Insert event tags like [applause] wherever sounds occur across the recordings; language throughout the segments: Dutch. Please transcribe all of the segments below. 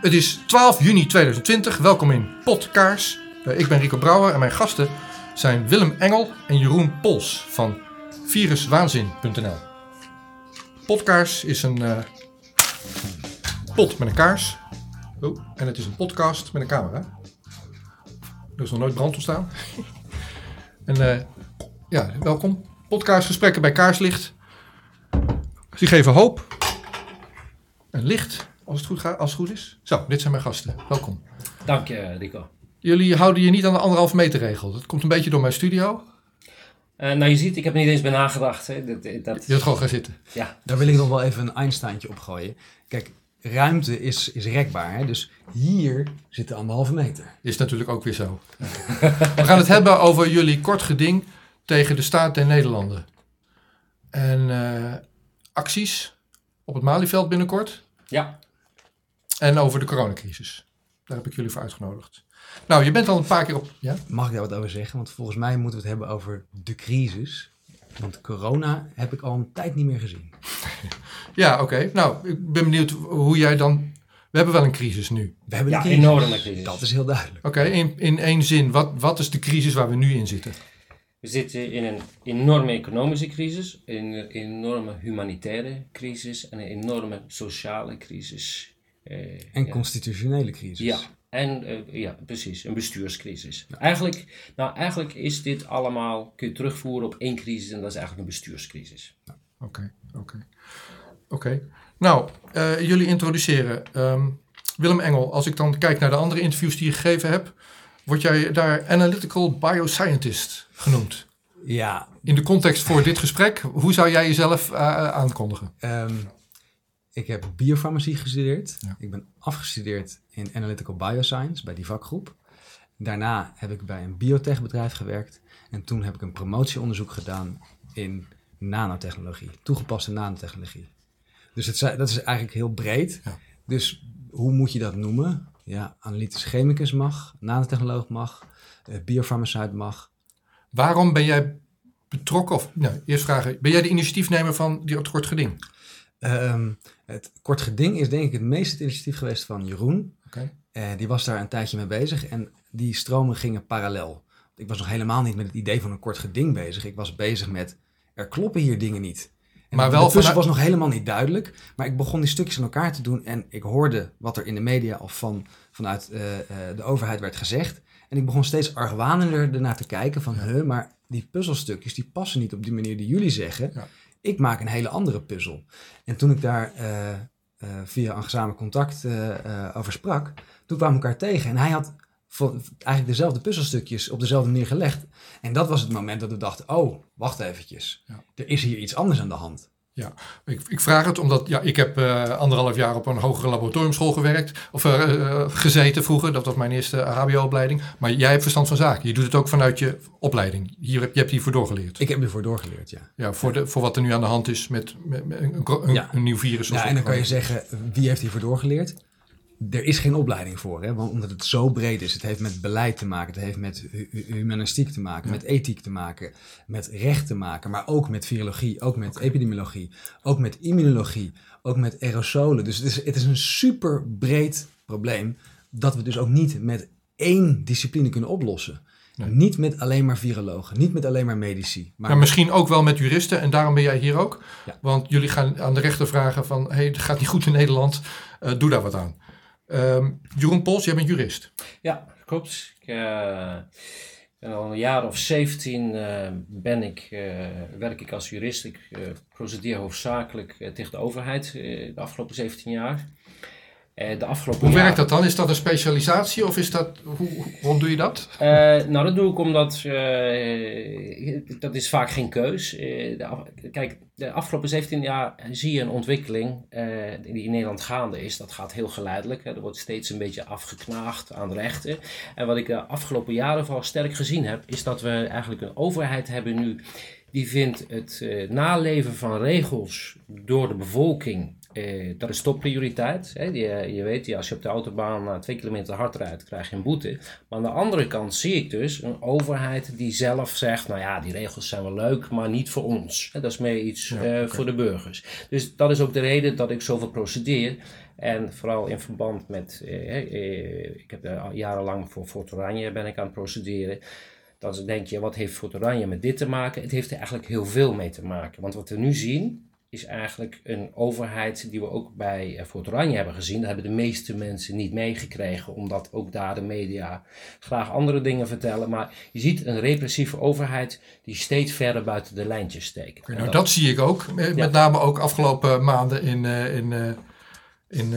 Het is 12 juni 2020. Welkom in Podkaars. Uh, ik ben Rico Brouwer en mijn gasten zijn Willem Engel en Jeroen Pols van viruswaanzin.nl. Podkaars is een uh, pot met een kaars. Oh, en het is een podcast met een camera. Er is nog nooit brand ontstaan. [laughs] en uh, ja, welkom. Podcastgesprekken bij kaarslicht. Die geven hoop en licht als het goed, gaat, als het goed is. Zo, dit zijn mijn gasten. Welkom. Dank je, Rico. Jullie houden je niet aan de anderhalve meter regel. Dat komt een beetje door mijn studio. Uh, nou, je ziet, ik heb er niet eens bij nagedacht. Hè. Dat, dat... Je wilt gewoon gaan zitten. Ja. Daar wil ik nog wel even een Einsteintje op gooien. Kijk, ruimte is, is rekbaar. Hè? Dus hier zit de anderhalve meter. Is natuurlijk ook weer zo. [laughs] We gaan het hebben over jullie kort geding tegen de staat der Nederlanden. En uh, acties op het Malieveld binnenkort. Ja. En over de coronacrisis. Daar heb ik jullie voor uitgenodigd. Nou, je bent al een paar keer op. Ja? Mag ik daar wat over zeggen? Want volgens mij moeten we het hebben over de crisis. Want corona heb ik al een tijd niet meer gezien. [laughs] ja, oké. Nou, ik ben benieuwd hoe jij dan. We hebben wel een crisis nu. We hebben ja, een enorme crisis. Dat is heel duidelijk. Oké, in, in één zin. Wat, wat is de crisis waar we nu in zitten? We zitten in een enorme economische crisis, een enorme humanitaire crisis en een enorme sociale crisis. Uh, en constitutionele crisis. Ja, en uh, ja, precies, een bestuurscrisis. Ja. Eigenlijk, nou, eigenlijk is dit allemaal, kun je terugvoeren op één crisis en dat is eigenlijk een bestuurscrisis. Oké, oké. Oké. Nou, uh, jullie introduceren. Um, Willem Engel, als ik dan kijk naar de andere interviews die je gegeven hebt, word jij daar analytical bioscientist genoemd. Ja. In de context voor dit gesprek, hoe zou jij jezelf uh, aankondigen? Um, ik heb biofarmacie gestudeerd. Ja. Ik ben afgestudeerd in Analytical Bioscience bij die vakgroep. Daarna heb ik bij een biotechbedrijf gewerkt. En toen heb ik een promotieonderzoek gedaan in nanotechnologie, toegepaste nanotechnologie. Dus het, dat is eigenlijk heel breed. Ja. Dus hoe moet je dat noemen? Ja, analytisch chemicus mag, nanotechnoloog mag, uh, biofarmaceut mag. Waarom ben jij betrokken, of nou, eerst vragen, ben jij de initiatiefnemer van die kort geding? Um, het kort geding is denk ik het meest het initiatief geweest van Jeroen. Okay. Uh, die was daar een tijdje mee bezig en die stromen gingen parallel. Ik was nog helemaal niet met het idee van een kort geding bezig. Ik was bezig met, er kloppen hier dingen niet. En maar wel vanuit... was nog helemaal niet duidelijk. Maar ik begon die stukjes aan elkaar te doen en ik hoorde wat er in de media of van, vanuit uh, uh, de overheid werd gezegd. En ik begon steeds argwanender ernaar te kijken van, huh, maar die puzzelstukjes die passen niet op die manier die jullie zeggen. Ja. Ik maak een hele andere puzzel. En toen ik daar uh, uh, via een gezamenlijk contact uh, over sprak, toen kwamen we elkaar tegen. En hij had eigenlijk dezelfde puzzelstukjes op dezelfde manier gelegd. En dat was het moment dat we dachten, oh, wacht eventjes. Ja. Er is hier iets anders aan de hand. Ja, ik, ik, vraag het omdat ja, ik heb uh, anderhalf jaar op een hogere laboratoriumschool gewerkt. Of uh, uh, gezeten vroeger, dat was mijn eerste HBO-opleiding. Maar jij hebt verstand van zaken. Je doet het ook vanuit je opleiding. Hier, je hebt hiervoor doorgeleerd. Ik heb hiervoor doorgeleerd, ja. Ja, voor, de, voor wat er nu aan de hand is met, met, met een, een, ja. een, nieuw virus. Of ja, en dan kan je zeggen, wie heeft hiervoor doorgeleerd? Er is geen opleiding voor, hè? Want omdat het zo breed is. Het heeft met beleid te maken, het heeft met hu humanistiek te maken, ja. met ethiek te maken, met recht te maken, maar ook met virologie, ook met okay. epidemiologie, ook met immunologie, ook met aerosolen. Dus het is, het is een super breed probleem dat we dus ook niet met één discipline kunnen oplossen. Nee. Niet met alleen maar virologen, niet met alleen maar medici. Maar, misschien ook wel met juristen en daarom ben jij hier ook. Ja. Want jullie gaan aan de rechter vragen van, hey, het gaat niet goed in Nederland, uh, doe daar wat aan. Um, Jeroen Pols, jij bent jurist. Ja, klopt. Ik ben al een jaar of 17 uh, ben ik, uh, werk ik als jurist. Ik procedeer hoofdzakelijk tegen de overheid de afgelopen 17 jaar. De afgelopen hoe werkt dat dan? Is dat een specialisatie of is dat, hoe, waarom doe je dat? nou, dat doe ik omdat, dat is vaak geen keus. De, kijk, de afgelopen 17 jaar zie je een ontwikkeling die in Nederland gaande is. Dat gaat heel geleidelijk. Hè. Er wordt steeds een beetje afgeknaagd aan rechten. En wat ik de afgelopen jaren vooral sterk gezien heb, is dat we eigenlijk een overheid hebben nu die vindt het naleven van regels door de bevolking Eh, dat is topprioriteit. Hè. Je, je weet, als je op de autobaan uh, twee kilometer hard rijdt, krijg je een boete. Maar aan de andere kant zie ik dus een overheid die zelf zegt: Nou ja, die regels zijn wel leuk, maar niet voor ons. Hè, dat is meer iets eh, voor de burgers. Dus dat is ook de reden dat ik zoveel procedeer. En vooral in verband met, ik heb jarenlang voor Fort Oranje ben ik aan het procederen. Dan denk je, wat heeft Fort Oranje met dit te maken? Het heeft er eigenlijk heel veel mee te maken. Want wat we nu zien, is eigenlijk een overheid die we ook bij eh, Fort Oranje hebben gezien. Dat hebben de meeste mensen niet meegekregen, omdat ook daar de media graag andere dingen vertellen. Maar je ziet een repressieve overheid die steeds verder buiten de lijntjes steekt. nou, dat, zie ik ook. Met name ook afgelopen maanden in... Uh, in uh, in,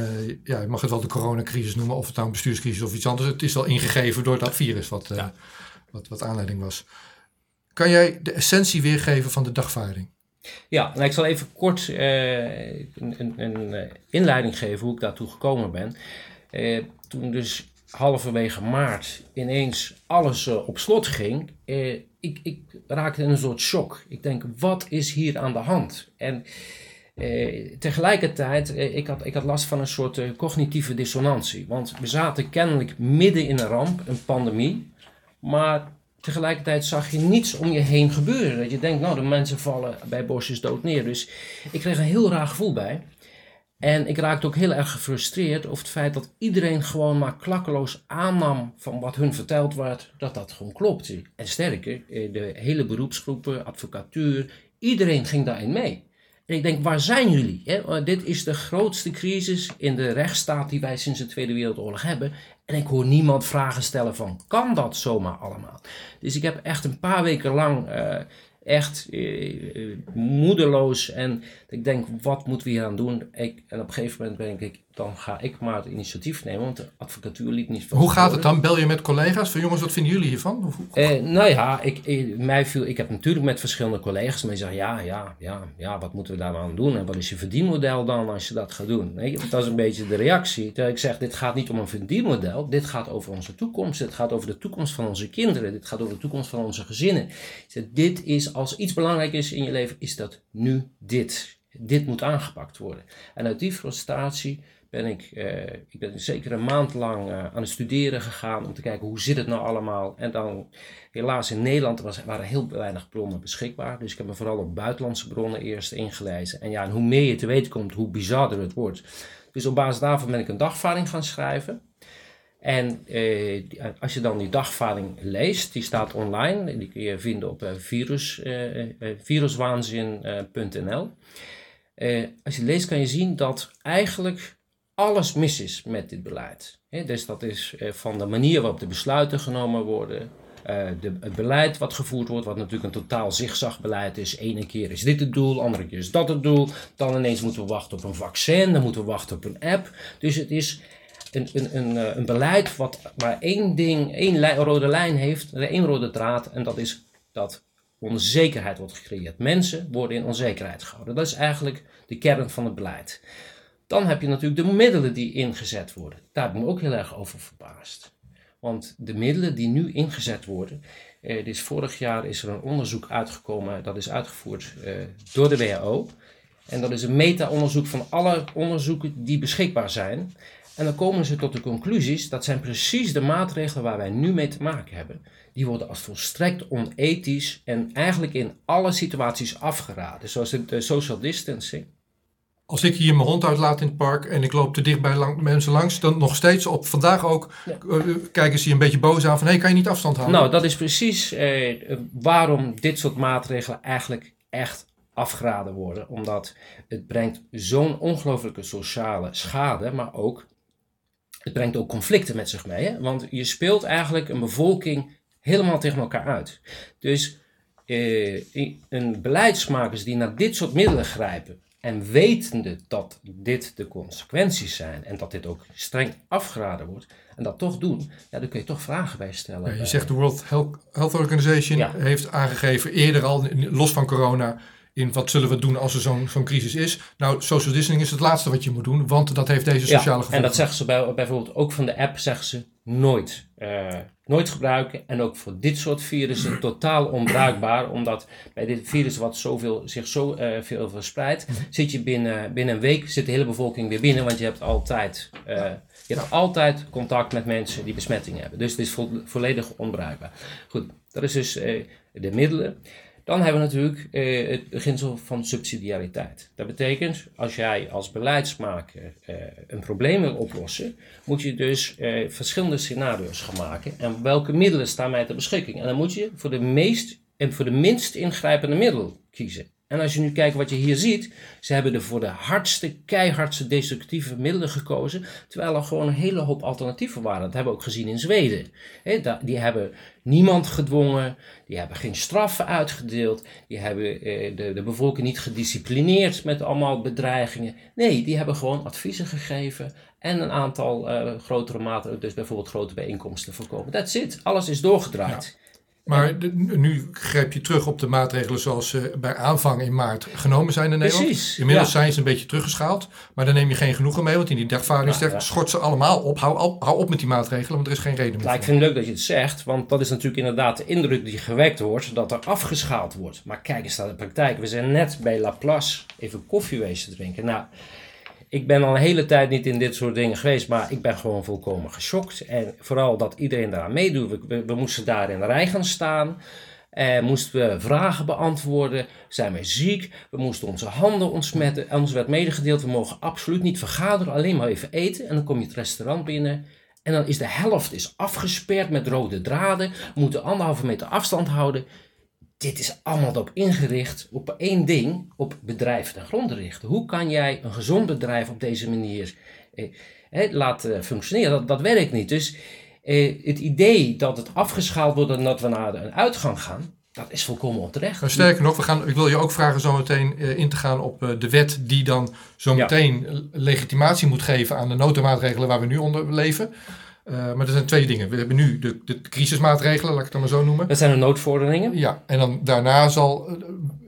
ja, je mag het wel de coronacrisis noemen, of het nou een bestuurscrisis of iets anders. Het is wel ingegeven door dat virus wat, wat, wat aanleiding was. Kan jij de essentie weergeven van de dagvaarding? Ja, nou, ik zal even kort uh, een, een, eh, inleiding geven hoe ik daartoe gekomen ben. Uh, toen dus halverwege maart ineens alles op slot ging, ik, ik, raakte in een soort shock. Ik denk, wat is hier aan de hand? En tegelijkertijd, ik, had, ik had last van een soort cognitieve dissonantie. Want we zaten kennelijk midden in een ramp, een pandemie. Maar tegelijkertijd zag je niets om je heen gebeuren. Dat je denkt, nou, de mensen vallen bij bosjes dood neer. Dus ik kreeg een heel raar gevoel bij. En ik raakte ook heel erg gefrustreerd over het feit dat iedereen gewoon maar klakkeloos aannam van wat hun verteld werd, dat dat gewoon klopt. En sterker, eh, de hele beroepsgroepen, advocatuur, iedereen ging daarin mee. Ik denk, waar zijn jullie? Dit is de grootste crisis in de rechtsstaat die wij sinds de Tweede Wereldoorlog hebben. En ik hoor niemand vragen stellen van, kan dat zomaar allemaal? Dus ik heb echt een paar weken lang uh, echt uh, moedeloos en ik denk, wat moeten we hier aan doen? Ik, en op een gegeven moment ben ik, dan ga ik maar het initiatief nemen, want de advocatuur liep niet van. Hoe gaat het dan? Bel je met collega's van jongens, wat vinden jullie hiervan? Uh, nou ja, ik, ik, mij viel, ik heb natuurlijk met verschillende collega's, maar die zeggen ja, ja, ja, ja, wat moeten we daar aan doen? En wat is je verdienmodel dan als je dat gaat doen? Nee, dat is een beetje de reactie. Terwijl ik zeg, dit gaat niet om een verdienmodel, dit gaat over onze toekomst, dit gaat over de toekomst van onze kinderen, dit gaat over de toekomst van onze gezinnen. Zeg, dit is, als iets belangrijk is in je leven, is dat nu dit. Dit moet aangepakt worden. En uit die frustratie ben ik, eh, ik ben zeker een maand lang uh, aan het studeren gegaan om te kijken hoe zit het nou allemaal. En dan helaas in Nederland was, waren heel weinig bronnen beschikbaar. Dus ik heb me vooral op buitenlandse bronnen eerst ingelezen. En ja, en hoe meer je te weten komt, hoe bizarder het wordt. Dus op basis daarvan ben ik een dagvaarding gaan schrijven. En eh, als je dan die dagvaarding leest, die staat online. Die kun je vinden op virus, viruswaanzin.nl. als je leest kan je zien dat eigenlijk alles mis is met dit beleid. dus dat is eh, van de manier waarop de besluiten genomen worden, uh, de, het beleid wat gevoerd wordt, wat natuurlijk een totaal zigzagbeleid is. Ene keer is dit het doel, andere keer is dat het doel. Dan ineens moeten we wachten op een vaccin, dan moeten we wachten op een app. Dus het is een, een, een, eh, een beleid wat maar één ding, één rode lijn heeft, één rode draad. En dat is dat onzekerheid wordt gecreëerd. Mensen worden in onzekerheid gehouden. Dat is eigenlijk de kern van het beleid. Dan heb je natuurlijk de middelen die ingezet worden. Daar ben ik ook heel erg over verbaasd. Want de middelen die nu ingezet worden. Eh, dus vorig jaar is er een onderzoek uitgekomen, dat is uitgevoerd eh, door de WHO. En dat is een meta-onderzoek van alle onderzoeken die beschikbaar zijn. En dan komen ze tot de conclusies, dat zijn precies de maatregelen waar wij nu mee te maken hebben. Die worden als volstrekt onethisch en eigenlijk in alle situaties afgeraden. Zoals de social distancing als ik hier mijn hond uitlaat in het park en ik loop te dicht bij lang, mensen langs, dan nog steeds op vandaag ook ja. uh, kijken ze je een beetje boos aan van hé, hey, kan je niet afstand houden? Nou, dat is precies eh, waarom dit soort maatregelen eigenlijk echt afgeraden worden. Omdat het brengt zo'n ongelooflijke sociale schade, maar ook het brengt ook conflicten met zich mee. Hè? Want je speelt eigenlijk een bevolking helemaal tegen elkaar uit. Dus eh, een beleidsmakers die naar dit soort middelen grijpen, en wetende dat dit de consequenties zijn en dat dit ook streng afgeraden wordt en dat toch doen, ja, dan kun je toch vragen bij stellen. Ja, je zegt de World Health Organization heeft aangegeven eerder al, los van corona, in wat zullen we doen als er zo'n zo'n crisis is. Nou, social distancing is het laatste wat je moet doen, want dat heeft deze sociale ja, gevolgen. En dat zeggen ze bij, bijvoorbeeld ook van de app, zeggen ze, nooit, uh, nooit gebruiken. En ook voor dit soort virussen totaal onbruikbaar. Omdat bij dit virus wat zoveel, zich zo uh, veel verspreidt, zit je binnen, binnen een week zit de hele bevolking weer binnen. Want je hebt altijd, uh, je hebt altijd contact met mensen die besmetting hebben. Dus het is vo volledig onbruikbaar. Goed, dat is dus de middelen. Dan hebben we natuurlijk eh, het beginsel van subsidiariteit. Dat betekent, als jij als beleidsmaker eh, een probleem wil oplossen, moet je dus eh, verschillende scenario's gaan maken. En welke middelen staan mij ter beschikking? En dan moet je voor de meest en voor de minst ingrijpende middel kiezen. En als je nu kijkt wat je hier ziet, ze hebben er voor de hardste, keihardste destructieve middelen gekozen, terwijl er gewoon een hele hoop alternatieven waren. Dat hebben we ook gezien in Zweden. die hebben niemand gedwongen, die hebben geen straffen uitgedeeld, die hebben eh, de, de bevolking niet gedisciplineerd met allemaal bedreigingen. Nee, die hebben gewoon adviezen gegeven en een aantal uh, grotere maatregelen, dus bijvoorbeeld grote bijeenkomsten voorkomen. That's it. Alles is doorgedraaid. Maar nu grijp je terug op de maatregelen zoals ze bij aanvang in maart genomen zijn in Nederland. Precies, Inmiddels zijn ze een beetje teruggeschaald. Maar daar neem je geen genoegen mee, want in die dagvaarding ja, schort ze allemaal op. Hou, hou, op met die maatregelen, want er is geen reden meer. Ja, ik vind het leuk dat je het zegt, want dat is natuurlijk inderdaad de indruk die gewekt wordt, dat er afgeschaald wordt. Maar kijk eens naar de praktijk. We zijn net bij Laplace even koffie wezen drinken. Nou, ik ben al een hele tijd niet in dit soort dingen geweest, maar ik ben gewoon volkomen geschokt. En vooral dat iedereen daaraan meedoet. We, we, moesten daar in de rij gaan staan. Eh, moesten we vragen beantwoorden. Zijn we ziek? We moesten onze handen ontsmetten. En ons werd medegedeeld, we mogen absoluut niet vergaderen, alleen maar even eten. En dan kom je het restaurant binnen. En dan is de helft is afgesperd met rode draden. We moeten anderhalve meter afstand houden dit is allemaal op ingericht op één ding, op bedrijven ten gronde richten. Hoe kan jij een gezond bedrijf op deze manier eh, laten functioneren? Dat, dat werkt niet. Dus eh, het idee dat het afgeschaald wordt en dat we naar een uitgang gaan, dat is volkomen onterecht. Nou, sterker nog, we gaan, ik wil je ook vragen zo meteen uh, in te gaan op uh, de wet die dan zo meteen ja. legitimatie moet geven aan de noodmaatregelen waar we nu onder leven. Uh, maar er zijn twee dingen. We hebben nu de, de crisismaatregelen, laat ik het maar zo noemen. Dat zijn de noodvorderingen. Ja, en dan daarna zal, eh,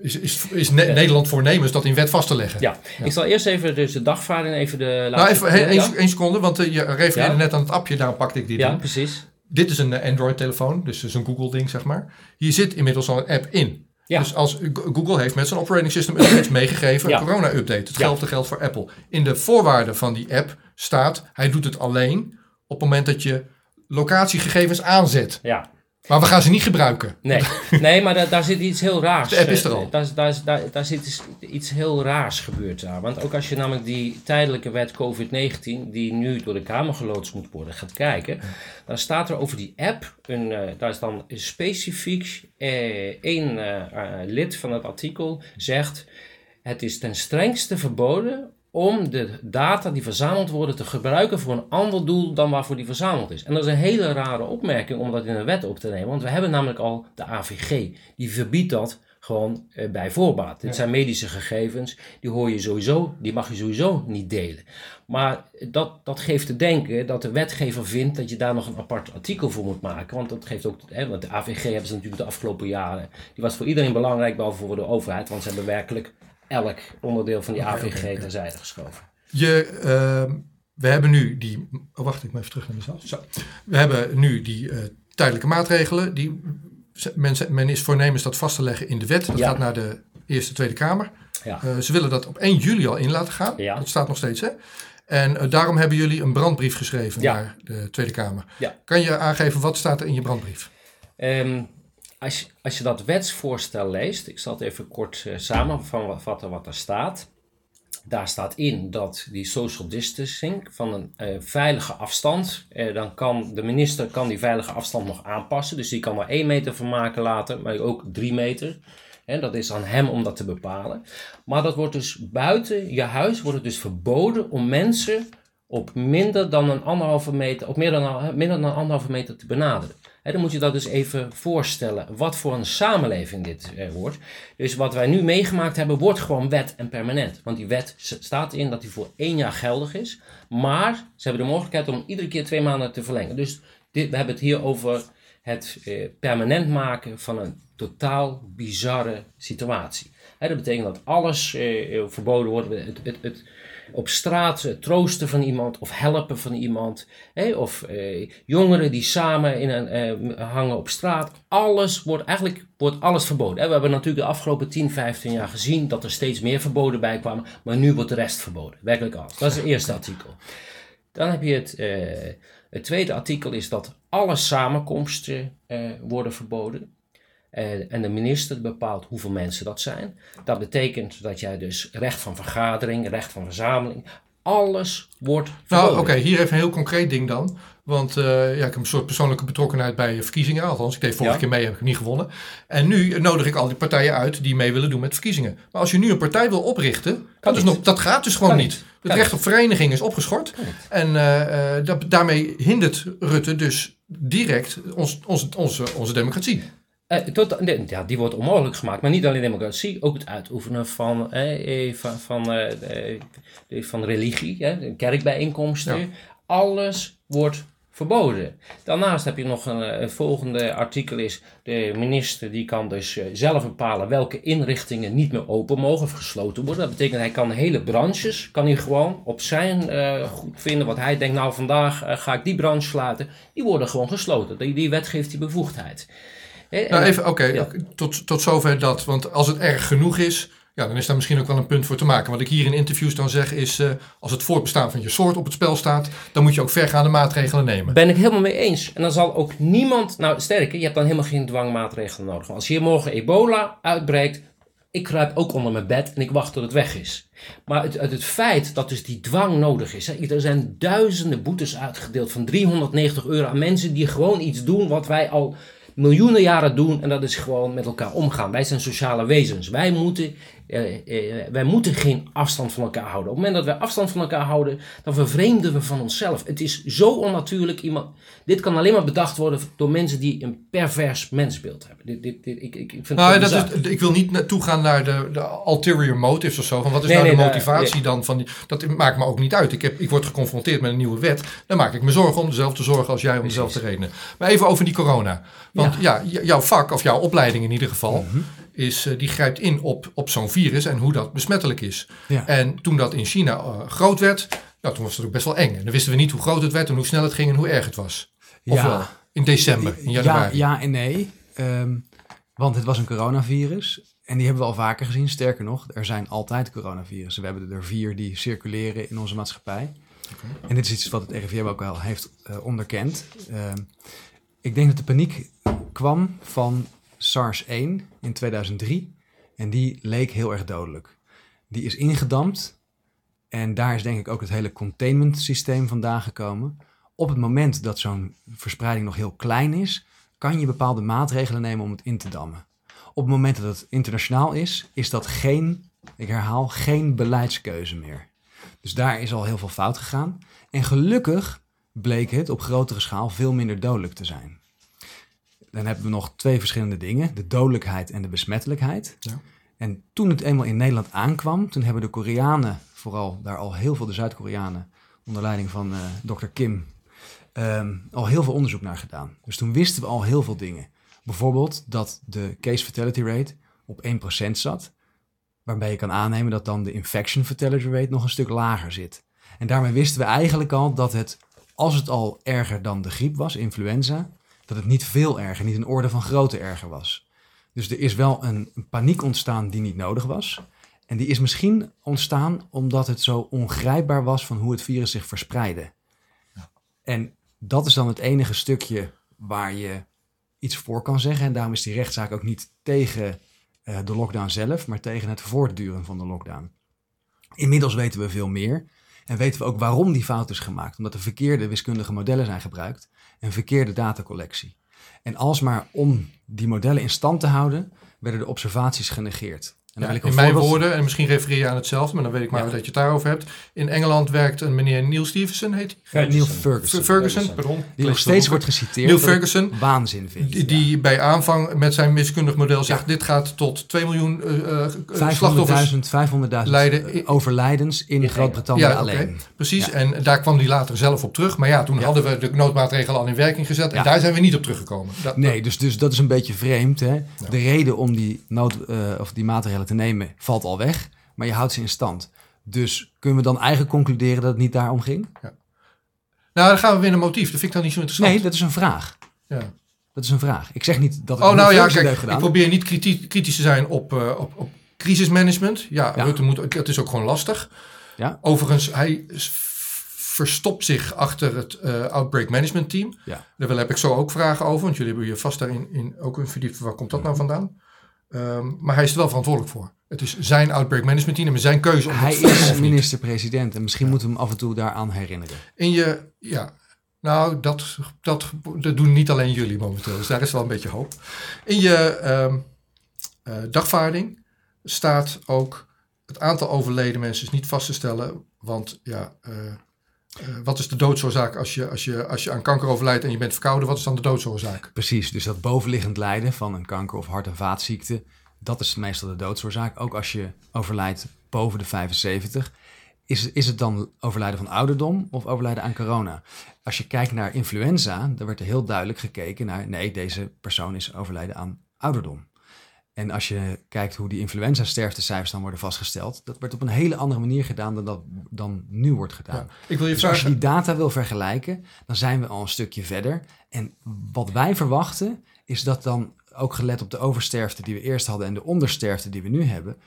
is, is, is ne Nederland voornemens dat in wet vast te leggen. Ja, ik zal eerst even dus de dagvaarding even de Nou, even één ja. seconde, want uh, je refereerde net aan het appje, daarom pakte ik dit Ja, precies. Dit is een Android-telefoon, dus is een Google-ding, zeg maar. Hier zit inmiddels al een app in. Ja. Dus als Google heeft met zijn operating system updates [coughs] meegegeven, corona-update. Hetzelfde geldt voor Apple. In de voorwaarden van die app staat, hij doet het alleen op het moment dat je locatiegegevens aanzet. Ja. Maar we gaan ze niet gebruiken. Nee, nee maar daar, daar zit iets heel raars. De app is er al. Eh, daar, daar, daar, daar zit iets heel raars gebeurd daar. Want ook als je namelijk die tijdelijke wet COVID-19, die nu door de Kamer geloodst moet worden, gaat kijken, dan staat er over die app, een, uh, daar is dan specifiek eh, één uh, lid van het artikel zegt, het is ten strengste verboden om de data die verzameld worden te gebruiken voor een ander doel dan waarvoor die verzameld is. En dat is een hele rare opmerking om dat in een wet op te nemen, want we hebben namelijk al de AVG, die verbiedt dat gewoon eh, bij voorbaat. Dit zijn medische gegevens, die hoor je sowieso, die mag je sowieso niet delen. Maar dat, dat geeft te denken dat de wetgever vindt dat je daar nog een apart artikel voor moet maken. Want dat geeft ook, hè, want de AVG hebben ze natuurlijk de afgelopen jaren, die was voor iedereen belangrijk, behalve voor de overheid, want ze hebben werkelijk elk onderdeel van die AVG okay, terzijde geschoven. Je, uh, we hebben nu die. Oh, wacht, ik moet even terug naar mezelf. Zo. We hebben nu die uh, tijdelijke maatregelen. Die, men, men, is voornemens dat vast te leggen in de wet. Dat ja. gaat naar de Eerste Tweede Kamer. Ja. Uh, ze willen dat op 1 juli al in laten gaan. Ja. Dat staat nog steeds, hè? En uh, daarom hebben jullie een brandbrief geschreven naar de Tweede Kamer. Kan je aangeven wat staat er in je brandbrief? Um, als, als je dat wetsvoorstel leest, ik zal het even kort uh, samenvatten wat er staat. Daar staat in dat die social distancing van een uh, veilige afstand, uh, dan kan de minister kan die veilige afstand nog aanpassen. Dus die kan er 1 meter van maken later, maar ook 3 meter. En dat is aan hem om dat te bepalen. Maar dat wordt dus buiten je huis wordt het dus verboden om mensen op minder dan een anderhalve meter, op meer dan, minder dan anderhalve meter te benaderen dan moet je dat dus even voorstellen. Wat voor een samenleving dit eh, wordt. Dus wat wij nu meegemaakt hebben, wordt gewoon wet en permanent. Want die wet staat in dat die voor één jaar geldig is. Maar ze hebben de mogelijkheid om iedere keer twee maanden te verlengen. Dus dit, we hebben het hier over het eh, permanent maken van een totaal bizarre situatie. dat betekent dat alles eh, verboden wordt. Het, het, het, op straat troosten van iemand of helpen van iemand. Hè? Of jongeren die samen in een, hangen op straat. Alles wordt eigenlijk wordt alles verboden. We hebben natuurlijk de afgelopen 10, 15 jaar gezien dat er steeds meer verboden bij kwamen. Maar nu wordt de rest verboden. Werkelijk alles. Dat is het eerste artikel. Dan heb je het, het tweede artikel is dat alle samenkomsten worden verboden. Eh, en de minister bepaalt hoeveel mensen dat zijn. Dat betekent dat jij dus recht van vergadering, recht van verzameling, alles wordt Nou, oké, hier even een heel concreet ding dan. Want uh, ja, ik heb een soort persoonlijke betrokkenheid bij verkiezingen. Althans, ik deed vorige keer mee, heb ik niet gewonnen. En nu nodig ik al die partijen uit die mee willen doen met verkiezingen. Maar als je nu een partij wil oprichten, nog, dat gaat dus gewoon niet. Het recht op vereniging is opgeschort. En uh, dat, daarmee hindert Rutte dus direct ons, ons, onze, onze democratie. Uh, tot, ja, die wordt onmogelijk gemaakt. Maar niet alleen democratie, ook het uitoefenen van, eh, van, van, eh, van religie, kerkbijeenkomsten. Alles wordt verboden. Daarnaast heb je nog een, een, volgende artikel is, de minister die kan dus zelf bepalen welke inrichtingen niet meer open mogen of gesloten worden. Dat betekent hij kan hele branches, kan hij gewoon op zijn goed vinden wat hij denkt, nou vandaag ga ik die branche sluiten. Die worden gewoon gesloten. Die, die wet geeft die bevoegdheid nou, even, oké, tot, tot zover dat. Want als het erg genoeg is, ja, dan is daar misschien ook wel een punt voor te maken. Wat ik hier in interviews dan zeg is, uh, als het voortbestaan van je soort op het spel staat, dan moet je ook vergaande maatregelen nemen. Ben ik helemaal mee eens. En dan zal ook niemand, nou sterker, je hebt dan helemaal geen dwangmaatregelen nodig. Als hier morgen ebola uitbreekt, ik kruip ook onder mijn bed en ik wacht tot het weg is. Maar het, het, feit dat dus die dwang nodig is. Hè, er zijn duizenden boetes uitgedeeld van 390 euro aan mensen die gewoon iets doen wat wij al miljoenen jaren doen en dat is gewoon met elkaar omgaan. Wij zijn sociale wezens. Wij moeten, wij moeten geen afstand van elkaar houden. Op het moment dat wij afstand van elkaar houden, dan vervreemden we van onszelf. Het is zo onnatuurlijk. Iemand, dit kan alleen maar bedacht worden door mensen die een pervers mensbeeld hebben. Dit, dit, dit, ik, ik, vind nou, dat is, ik wil niet naartoe gaan naar de, de ulterior motives of zo. Van wat is nou de motivatie dan? Van die, dat maakt me ook niet uit. Ik, heb, ik word geconfronteerd met een nieuwe wet. Dan maak ik me zorgen om dezelfde zorgen als jij om dezelfde redenen. Maar even over die corona. Want ja, jouw vak, of jouw opleiding in ieder geval, mhm. Is, uh, die grijpt in op, op zo'n virus en hoe dat besmettelijk is. En toen dat in China uh, groot werd, nou, toen was het ook best wel eng. En dan wisten we niet hoe groot het werd en hoe snel het ging en hoe erg het was. Of ja. wel? In december, in januari. Ja, ja en nee. Um, want het was een coronavirus. En die hebben we al vaker gezien. Sterker nog, er zijn altijd coronavirussen. We hebben er vier die circuleren in onze maatschappij. Okay. En dit is iets wat het RIVM ook al heeft uh, onderkend. Uh, ik denk dat de paniek kwam van SARS-1 in 2003 en die leek heel erg dodelijk. Die is ingedampt en daar is denk ik ook het hele containment systeem vandaan gekomen. Op het moment dat zo'n verspreiding nog heel klein is, kan je bepaalde maatregelen nemen om het in te dammen. Op het moment dat het internationaal is, is dat geen, ik herhaal, geen beleidskeuze meer. Dus daar is al heel veel fout gegaan. En gelukkig bleek het op grotere schaal veel minder dodelijk te zijn. Dan hebben we nog twee verschillende dingen: de dodelijkheid en de besmettelijkheid. Ja. En toen het eenmaal in Nederland aankwam, toen hebben de Koreanen, vooral daar al heel veel de Zuid-Koreanen, onder leiding van uh, dokter Kim, um, al heel veel onderzoek naar gedaan. Dus toen wisten we al heel veel dingen. Bijvoorbeeld dat de case fatality rate op 1% zat, waarbij je kan aannemen dat dan de infection fatality rate nog een stuk lager zit. En daarmee wisten we eigenlijk al dat het, als het al erger dan de griep was, influenza, dat het niet veel erger, niet een orde van grootte erger was. Dus er is wel een, een paniek ontstaan die niet nodig was. En die is misschien ontstaan omdat het zo ongrijpbaar was van hoe het virus zich verspreidde. Ja. En dat is dan het enige stukje waar je iets voor kan zeggen. En daarom is die rechtszaak ook niet tegen uh, de lockdown zelf, maar tegen het voortduren van de lockdown. Inmiddels weten we veel meer. En weten we ook waarom die fout is gemaakt. Omdat er verkeerde wiskundige modellen zijn gebruikt en verkeerde datacollectie. En alsmaar om die modellen in stand te houden, werden de observaties genegeerd. Ja, in mijn woorden, en misschien refereer je aan hetzelfde, maar dan weet ik maar dat je het daarover hebt. In Engeland werkt een meneer Neil Stevenson, heet hij? Neil Ferguson. Ferguson, pardon. Die nog steeds wordt geciteerd. Neil Ferguson. Waanzin vindt. Die, die bij aanvang met zijn wiskundig model zegt, dit gaat tot 2 miljoen uh, slachtoffers 500.000 500 overlijdens in Groot-Brittannië ja, alleen. Precies, en daar kwam hij later zelf op terug. Maar ja, toen hadden we de noodmaatregelen al in werking gezet en daar zijn we niet op teruggekomen. Dat, nee, dus, dus dat is een beetje vreemd. Hè? De reden om die, nood, of die maatregelen te nemen valt al weg, maar je houdt ze in stand. Dus kunnen we dan eigenlijk concluderen dat het niet daarom ging? Ja. Nou, dan gaan we weer een motief. Dat vind ik dan niet zo interessant. Nee, dat is een vraag. Ja. Dat is een vraag. Ik zeg niet dat ik. Oh, nou ja, kijk, ik probeer niet kritisch te zijn op, uh, op, op crisismanagement. Ja, ja. Rutte moet, dat is ook gewoon lastig. Ja. Overigens, hij verstopt zich achter het uh, Outbreak Management Team. Ja. Daar heb ik zo ook vragen over, want jullie hebben je vast daarin in, ook een verdiept. Waar komt dat nou vandaan? Um, maar hij is er wel verantwoordelijk voor. Het is zijn Outbreak Management Team en zijn keuze om Hij is minister-president en misschien moeten we hem af en toe daaraan herinneren. In je, ja, nou, dat, dat, dat doen niet alleen jullie momenteel, dus daar is wel een beetje hoop. In je um, uh, dagvaarding staat ook het aantal overleden mensen is niet vast te stellen, want ja, uh, uh, wat is de doodsoorzaak als je, als, je, als je aan kanker overlijdt en je bent verkouden? Wat is dan de doodsoorzaak? Precies, dus dat bovenliggend lijden van een kanker of hart- en vaatziekte, dat is meestal de doodsoorzaak. Ook als je overlijdt boven de 75. Is, is het dan overlijden van ouderdom of overlijden aan corona? Als je kijkt naar influenza, dan werd er heel duidelijk gekeken naar... nee, deze persoon is overlijden aan ouderdom. En als je kijkt hoe die influenza-sterftecijfers dan worden vastgesteld, dat wordt op een hele andere manier gedaan dan dat dan nu wordt gedaan. ik wil je dus als je die data wil vergelijken, dan zijn we al een stukje verder. En wat wij verwachten, is dat dan ook gelet op de oversterfte die we eerst hadden en de ondersterfte die we nu hebben,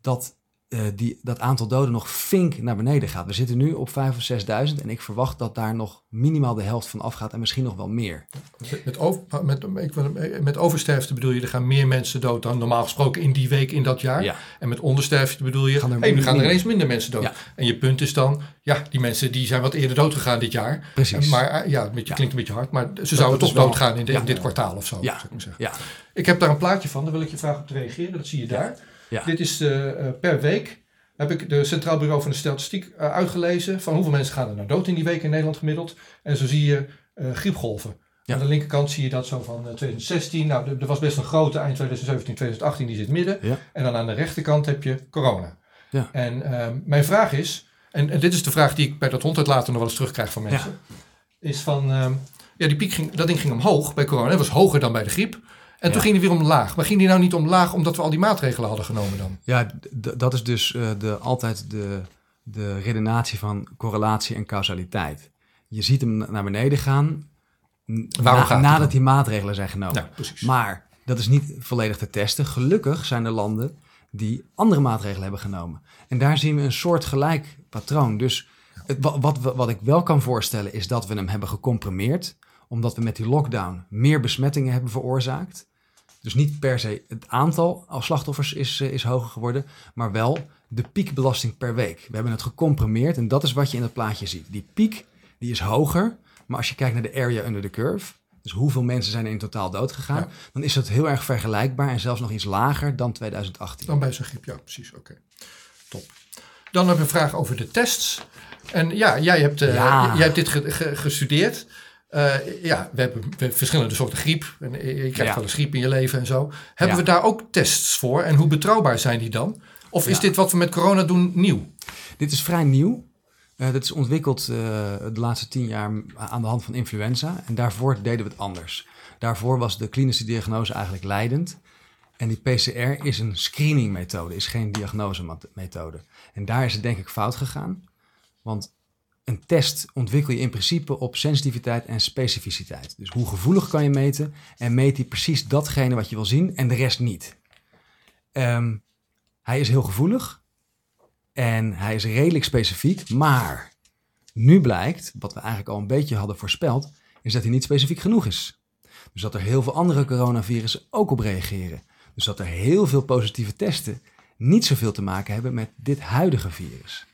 dat uh, die, dat aantal doden nog fink naar beneden gaat. We zitten nu op 5.000 of 6.000 en ik verwacht dat daar nog minimaal de helft van afgaat en misschien nog wel meer. Met, met, over, met, met oversterfte bedoel je, er gaan meer mensen dood dan normaal gesproken in die week, in dat jaar. Ja. En met ondersterfte bedoel je, gaan er, hey, nu gaan er ineens minder mensen dood. Ja. En je punt is dan, ja, die mensen die zijn wat eerder dood gegaan dit jaar. Precies. Maar eh, ja, het klinkt een beetje hard, maar ze zouden toch doodgaan in, in, dit kwartaal of zo. Ja. ik, ja. ik heb daar een plaatje van, daar wil ik je vragen op te reageren. Dat zie je daar. Ja. Dit is uh, per week. Heb ik de Centraal Bureau van de Statistiek uh, uitgelezen. Van hoeveel mensen gaan er nou dood in die week in Nederland gemiddeld. En zo zie je griepgolven. Aan de linkerkant zie je dat zo van 2016. Nou, er was best een grote eind 2017, 2018, die zit midden. Ja. En dan aan de rechterkant heb je corona. Ja. En ehm, mijn vraag is, en, en, dit is de vraag die ik bij dat honderd later nog wel eens terugkrijg van mensen. Is van, uh, ja, die piek ging, dat ding ging omhoog bij corona. Het was hoger dan bij de griep. En toen ging die weer omlaag. Maar ging die nou niet omlaag omdat we al die maatregelen hadden genomen dan? Ja, dat is dus uh, de, altijd de, de redenatie van correlatie en causaliteit. Je ziet hem naar beneden gaan Waarom gaat nadat die maatregelen zijn genomen. Ja. Maar dat is niet volledig te testen. Gelukkig zijn er landen die andere maatregelen hebben genomen. En daar zien we een soort gelijk patroon. Dus het, wat, wat, wat ik wel kan voorstellen is dat we hem hebben gecomprimeerd omdat we met die lockdown meer besmettingen hebben veroorzaakt. Dus niet per se het aantal slachtoffers is, eh, is hoger geworden, maar wel de piekbelasting per week. We hebben het gecomprimeerd en dat is wat je in het plaatje ziet. Die piek die is hoger, maar als je kijkt naar de area under the curve, dus hoeveel mensen zijn er in totaal dood gegaan, dan is dat heel erg vergelijkbaar en zelfs nog iets lager dan 2018. Dan bij zo'n griep, ja, precies. Oké, top. Dan heb ik een vraag over de tests. En ja, jij hebt, uh, jij hebt dit gestudeerd. Uh, ja, we hebben verschillende soorten griep. En je krijgt wel eens griep in je leven en zo. Hebben we daar ook tests voor? En hoe betrouwbaar zijn die dan? Of is dit wat we met corona doen nieuw? Dit is vrij nieuw. Uh, dit is ontwikkeld uh, de laatste tien jaar aan de hand van influenza. En daarvoor deden we het anders. Daarvoor was de klinische diagnose eigenlijk leidend. En die PCR is een screeningmethode, is geen diagnosemethode. En daar is het denk ik fout gegaan. Want een test ontwikkel je in principe op sensitiviteit en specificiteit. Dus hoe gevoelig kan je meten en meet hij precies datgene wat je wil zien en de rest niet. Um, hij is heel gevoelig en hij is redelijk specifiek, maar nu blijkt, wat we eigenlijk al een beetje hadden voorspeld, is dat hij niet specifiek genoeg is. Dus dat er heel veel andere coronavirussen ook op reageren. Dus dat er heel veel positieve testen niet zoveel te maken hebben met dit huidige virus.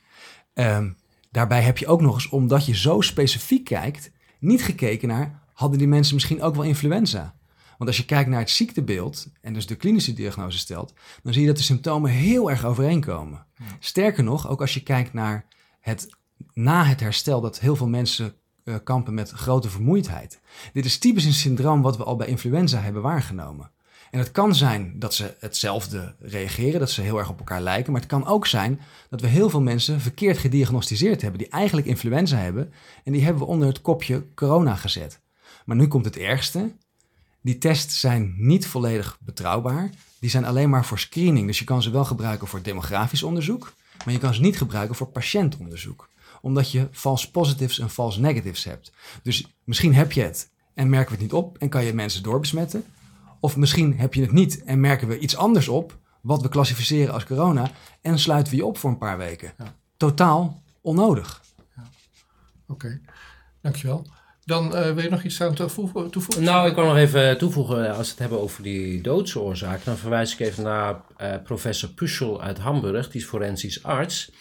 Um, Daarbij heb je ook nog eens, omdat je zo specifiek kijkt, niet gekeken naar, hadden die mensen misschien ook wel influenza? Want als je kijkt naar het ziektebeeld en dus de klinische diagnose stelt, dan zie je dat de symptomen heel erg overeenkomen. Sterker nog, ook als je kijkt naar het na het herstel, dat heel veel mensen uh, kampen met grote vermoeidheid. Dit is typisch een syndroom wat we al bij influenza hebben waargenomen. En het kan zijn dat ze hetzelfde reageren, dat ze heel erg op elkaar lijken. Maar het kan ook zijn dat we heel veel mensen verkeerd gediagnosticeerd hebben, die eigenlijk influenza hebben. En die hebben we onder het kopje corona gezet. Maar nu komt het ergste. Die tests zijn niet volledig betrouwbaar. Die zijn alleen maar voor screening. Dus je kan ze wel gebruiken voor demografisch onderzoek. Maar je kan ze niet gebruiken voor patiëntonderzoek. Omdat je false positives en false negatives hebt. Dus misschien heb je het en merken we het niet op en kan je mensen doorbesmetten. Of misschien heb je het niet en merken we iets anders op, wat we klassificeren als corona, en sluiten we je op voor een paar weken. Ja. Totaal onnodig. Ja. Oké, dankjewel. Dan uh, wil je nog iets aan toevoegen? Nou, ik kan nog even toevoegen, als we het hebben over die doodsoorzaak, dan verwijs ik even naar uh, professor Puschel uit Hamburg, die is forensisch arts.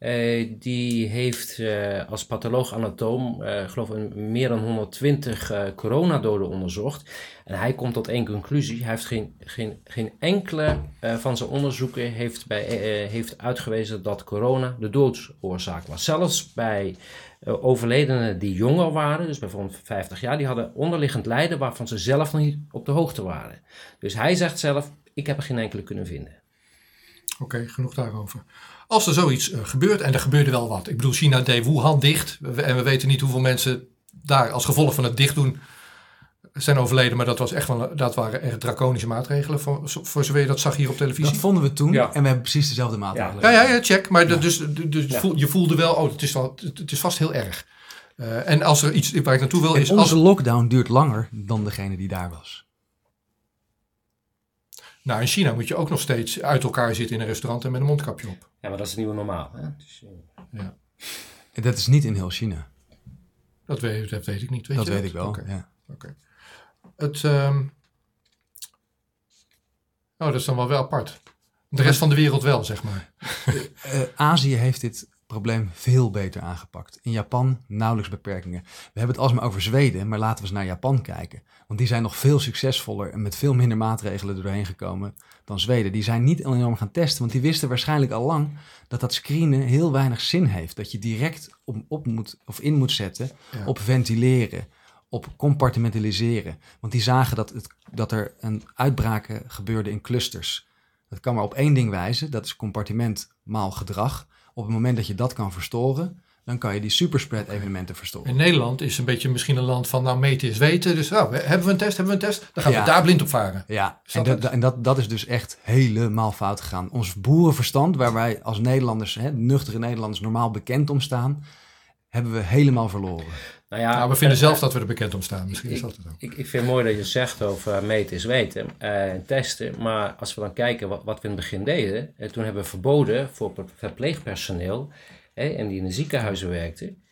Uh, die heeft uh, als patholoog-anatoom, uh, geloof ik, meer dan 120 coronadoden onderzocht. En hij komt tot één conclusie. Hij heeft geen, geen, geen enkele van zijn onderzoeken heeft, bij, heeft uitgewezen dat corona de doodsoorzaak was. Zelfs bij overledenen die jonger waren, dus bijvoorbeeld 50 jaar, die hadden onderliggend lijden waarvan ze zelf nog niet op de hoogte waren. Dus hij zegt zelf, ik heb er geen enkele kunnen vinden. Oké, genoeg daarover. Als er zoiets uh, gebeurt, en er gebeurde wel wat. Ik bedoel, China deed Wuhan dicht. En we weten niet hoeveel mensen daar als gevolg van het dichtdoen zijn overleden. Maar dat, was echt wel, dat waren echt draconische maatregelen. Voor, voor zover je dat zag hier op televisie. Dat vonden we toen. En we hebben precies dezelfde maatregelen. Ja, ja, ja check. Maar dus, dus je voelde wel, oh, het is, wel, het is vast heel erg. Uh, en als er iets waar ik naartoe wil en is... onze als... lockdown duurt langer dan degene die daar was. Nou, in China moet je ook nog steeds uit elkaar zitten in een restaurant en met een mondkapje op. Ja, maar dat is het nieuwe normaal. Hè? Dus, uh... ja. En dat is niet in heel China. Dat weet, dat weet ik niet. Weet dat je weet ik wel, Oké. ja. Okay. Het, um... Oh, dat is dan wel wel apart. De rest van de wereld wel, zeg maar. uh, [laughs] Azië heeft dit probleem veel beter aangepakt. In Japan nauwelijks beperkingen. We hebben het alsmaar over Zweden, maar laten we eens naar Japan kijken. Want die zijn nog veel succesvoller en met veel minder maatregelen doorheen gekomen dan Zweden. Die zijn niet enorm gaan testen, want die wisten waarschijnlijk al lang dat dat screenen heel weinig zin heeft. Dat je direct op, op moet, of in moet zetten op ventileren, op compartimentaliseren. Want die zagen dat, het, dat er een uitbraken gebeurde in clusters. Dat kan maar op één ding wijzen, dat is compartiment maal gedrag. Op het moment dat je dat kan verstoren, dan kan je die superspread evenementen verstoren. In Nederland is een beetje misschien een land van nou meten is weten. Dus nou, hebben we een test, hebben we een test, dan gaan we daar blind op varen. Ja, en, dat, en dat, dat is dus echt helemaal fout gegaan. Ons boerenverstand, waar wij als Nederlanders, hè, nuchtere Nederlanders, normaal bekend om staan, hebben we helemaal verloren. Nou ja, nou, we vinden zelf dat we er bekend om staan. Misschien ik, is dat het ook. Ik, ik vind het mooi dat je zegt over meten is weten en uh, testen. Maar als we dan kijken wat, wat we in het begin deden. Uh, toen hebben we verboden voor verpleegpersoneel en die in de ziekenhuizen werkten,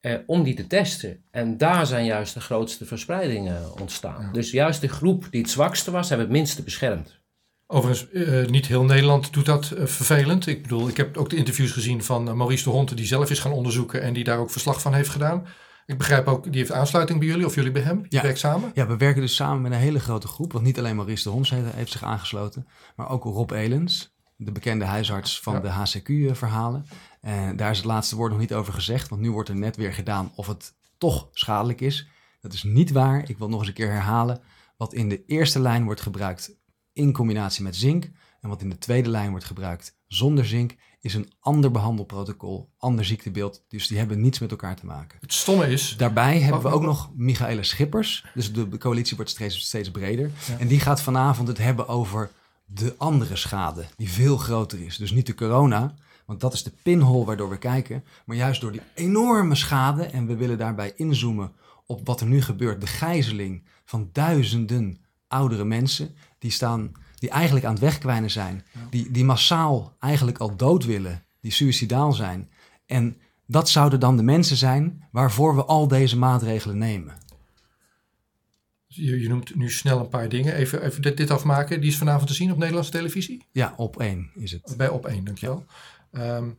eh, om die te testen. En daar zijn juist de grootste verspreidingen ontstaan. Dus juist de groep die het zwakste was, hebben het minste beschermd. Overigens, uh, niet heel Nederland doet dat uh, vervelend. Ik bedoel, ik heb ook de interviews gezien van uh, Maurice de Honte, die zelf is gaan onderzoeken en die daar ook verslag van heeft gedaan. Ik begrijp ook, die heeft aansluiting bij jullie of jullie bij hem? Ja. werkt samen? Ja, we werken dus samen met een hele grote groep. Want niet alleen Maurice de Honte heeft, heeft zich aangesloten, maar ook Rob Elens, de bekende huisarts van ja. de HCQ-verhalen. En daar is het laatste woord nog niet over gezegd, want nu wordt er net weer gedaan of het toch schadelijk is. Dat is niet waar. Ik wil nog eens een keer herhalen. Wat in de eerste lijn wordt gebruikt in combinatie met zink en wat in de tweede lijn wordt gebruikt zonder zink, is een ander behandelprotocol, ander ziektebeeld. Dus die hebben niets met elkaar te maken. Het stomme is. Daarbij hebben we ook nog Michaela Schippers. Dus de coalitie wordt steeds, steeds breder. Ja. En die gaat vanavond het hebben over de andere schade, die veel groter is. Dus niet de corona, want dat is de pinhole waardoor we kijken. Maar juist door die enorme schade, en we willen daarbij inzoomen op wat er nu gebeurt, de gijzeling van duizenden oudere mensen, die, staan, die eigenlijk aan het wegkwijnen zijn, die, die massaal eigenlijk al dood willen, die suicidaal zijn. En dat zouden dan de mensen zijn waarvoor we al deze maatregelen nemen. Je, je, noemt nu snel een paar dingen. Even, even dit, dit, afmaken. Die is vanavond te zien op Nederlandse televisie? Ja, op één is het. Bij op één, dankjewel. Ja. Um,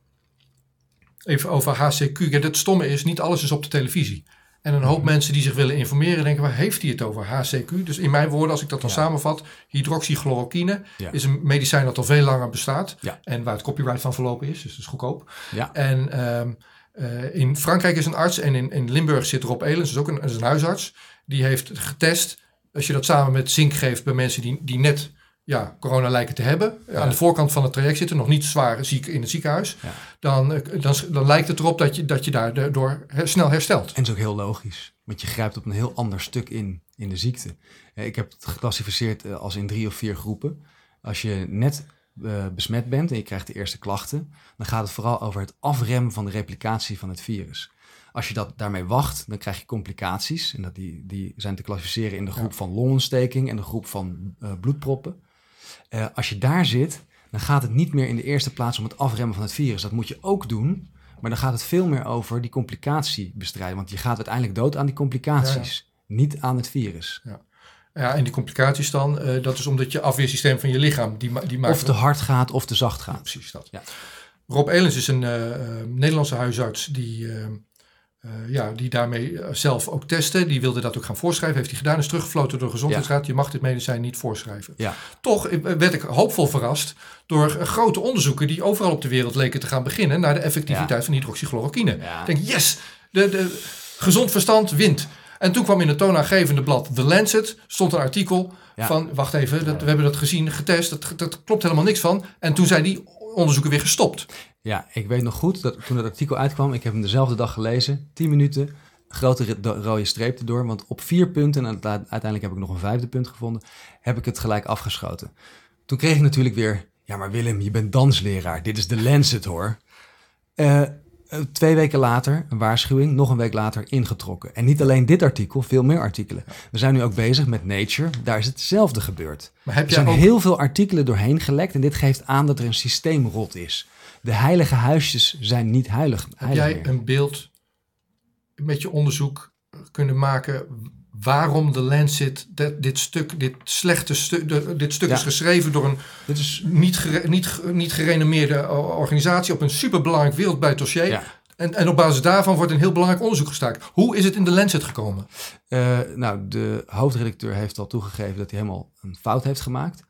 even over HCQ. Ja, het stomme is, niet alles is op de televisie. En een hoop mm -hmm. mensen die zich willen informeren denken, waar heeft hij het over? HCQ. Dus in mijn woorden, als ik dat dan ja. samenvat, hydroxychloroquine ja. is een medicijn dat al veel langer bestaat. Ja. En waar het copyright van verlopen is, dus dat is goedkoop. En um, uh, in Frankrijk is een arts en in, in Limburg zit Rob Elens, is ook een, is een huisarts. Die heeft getest, als je dat samen met zink geeft bij mensen die, die net ja, corona lijken te hebben, ja. aan de voorkant van het traject zitten, nog niet zwaar ziek in het ziekenhuis, ja. dan, dan, dan lijkt het erop dat je, dat je daardoor snel herstelt. En dat is ook heel logisch, want je grijpt op een heel ander stuk in, in de ziekte. Ik heb het geclassificeerd als in drie of vier groepen. Als je net besmet bent en je krijgt de eerste klachten, dan gaat het vooral over het afremmen van de replicatie van het virus. Als je dat daarmee wacht, dan krijg je complicaties. En dat die, die zijn te klassificeren in de groep van longontsteking en de groep van uh, bloedproppen. Uh, als je daar zit, dan gaat het niet meer in de eerste plaats om het afremmen van het virus. Dat moet je ook doen, maar dan gaat het veel meer over die complicatie bestrijden. Want je gaat uiteindelijk dood aan die complicaties, niet aan het virus. Ja. Ja, en die complicaties dan, uh, dat is omdat je afweersysteem van je lichaam, die, die maakt... Of te hard gaat of te zacht gaat. precies dat. Ja. Rob Elens is een uh, Nederlandse huisarts die, uh, ja, die daarmee zelf ook testte. Die wilde dat ook gaan voorschrijven. Heeft hij gedaan, is teruggefloten door de Gezondheidsraad. Je mag dit medicijn niet voorschrijven. Ja. Toch werd ik hoopvol verrast door grote onderzoeken die overal op de wereld leken te gaan beginnen naar de effectiviteit van hydroxychloroquine. Ik denk, yes, de, de gezond verstand wint. En toen kwam in het toonaangevende blad The Lancet, stond een artikel van, wacht even, dat, we hebben dat gezien, getest, dat, dat klopt helemaal niks van. En toen zijn die onderzoeken weer gestopt. Ja, ik weet nog goed dat toen het artikel uitkwam, ik heb hem dezelfde dag gelezen, 10 minuten, grote rode streep erdoor, want op vier punten, en uiteindelijk heb ik nog een vijfde punt gevonden, heb ik het gelijk afgeschoten. Toen kreeg ik natuurlijk weer, ja maar Willem, je bent dansleraar, dit is de Lancet hoor. Uh, eh, twee weken later, een waarschuwing, nog een week later ingetrokken. En niet alleen dit artikel, veel meer artikelen. We zijn nu ook bezig met Nature, daar is hetzelfde gebeurd. Maar heb er zijn heel veel artikelen doorheen gelekt en dit geeft aan dat er een systeemrot is. De heilige huisjes zijn niet heilig. Heb jij een beeld met je onderzoek kunnen maken waarom de Lancet dit, dit stuk, dit slechte stuk, dit stuk is geschreven door een dit is, niet, niet, niet gerenommeerde organisatie op een superbelangrijk wereldwijd dossier. Ja. En, en op basis daarvan wordt een heel belangrijk onderzoek gestaakt. Hoe is het in de Lancet gekomen? Uh, nou, de hoofdredacteur heeft al toegegeven dat hij helemaal een fout heeft gemaakt.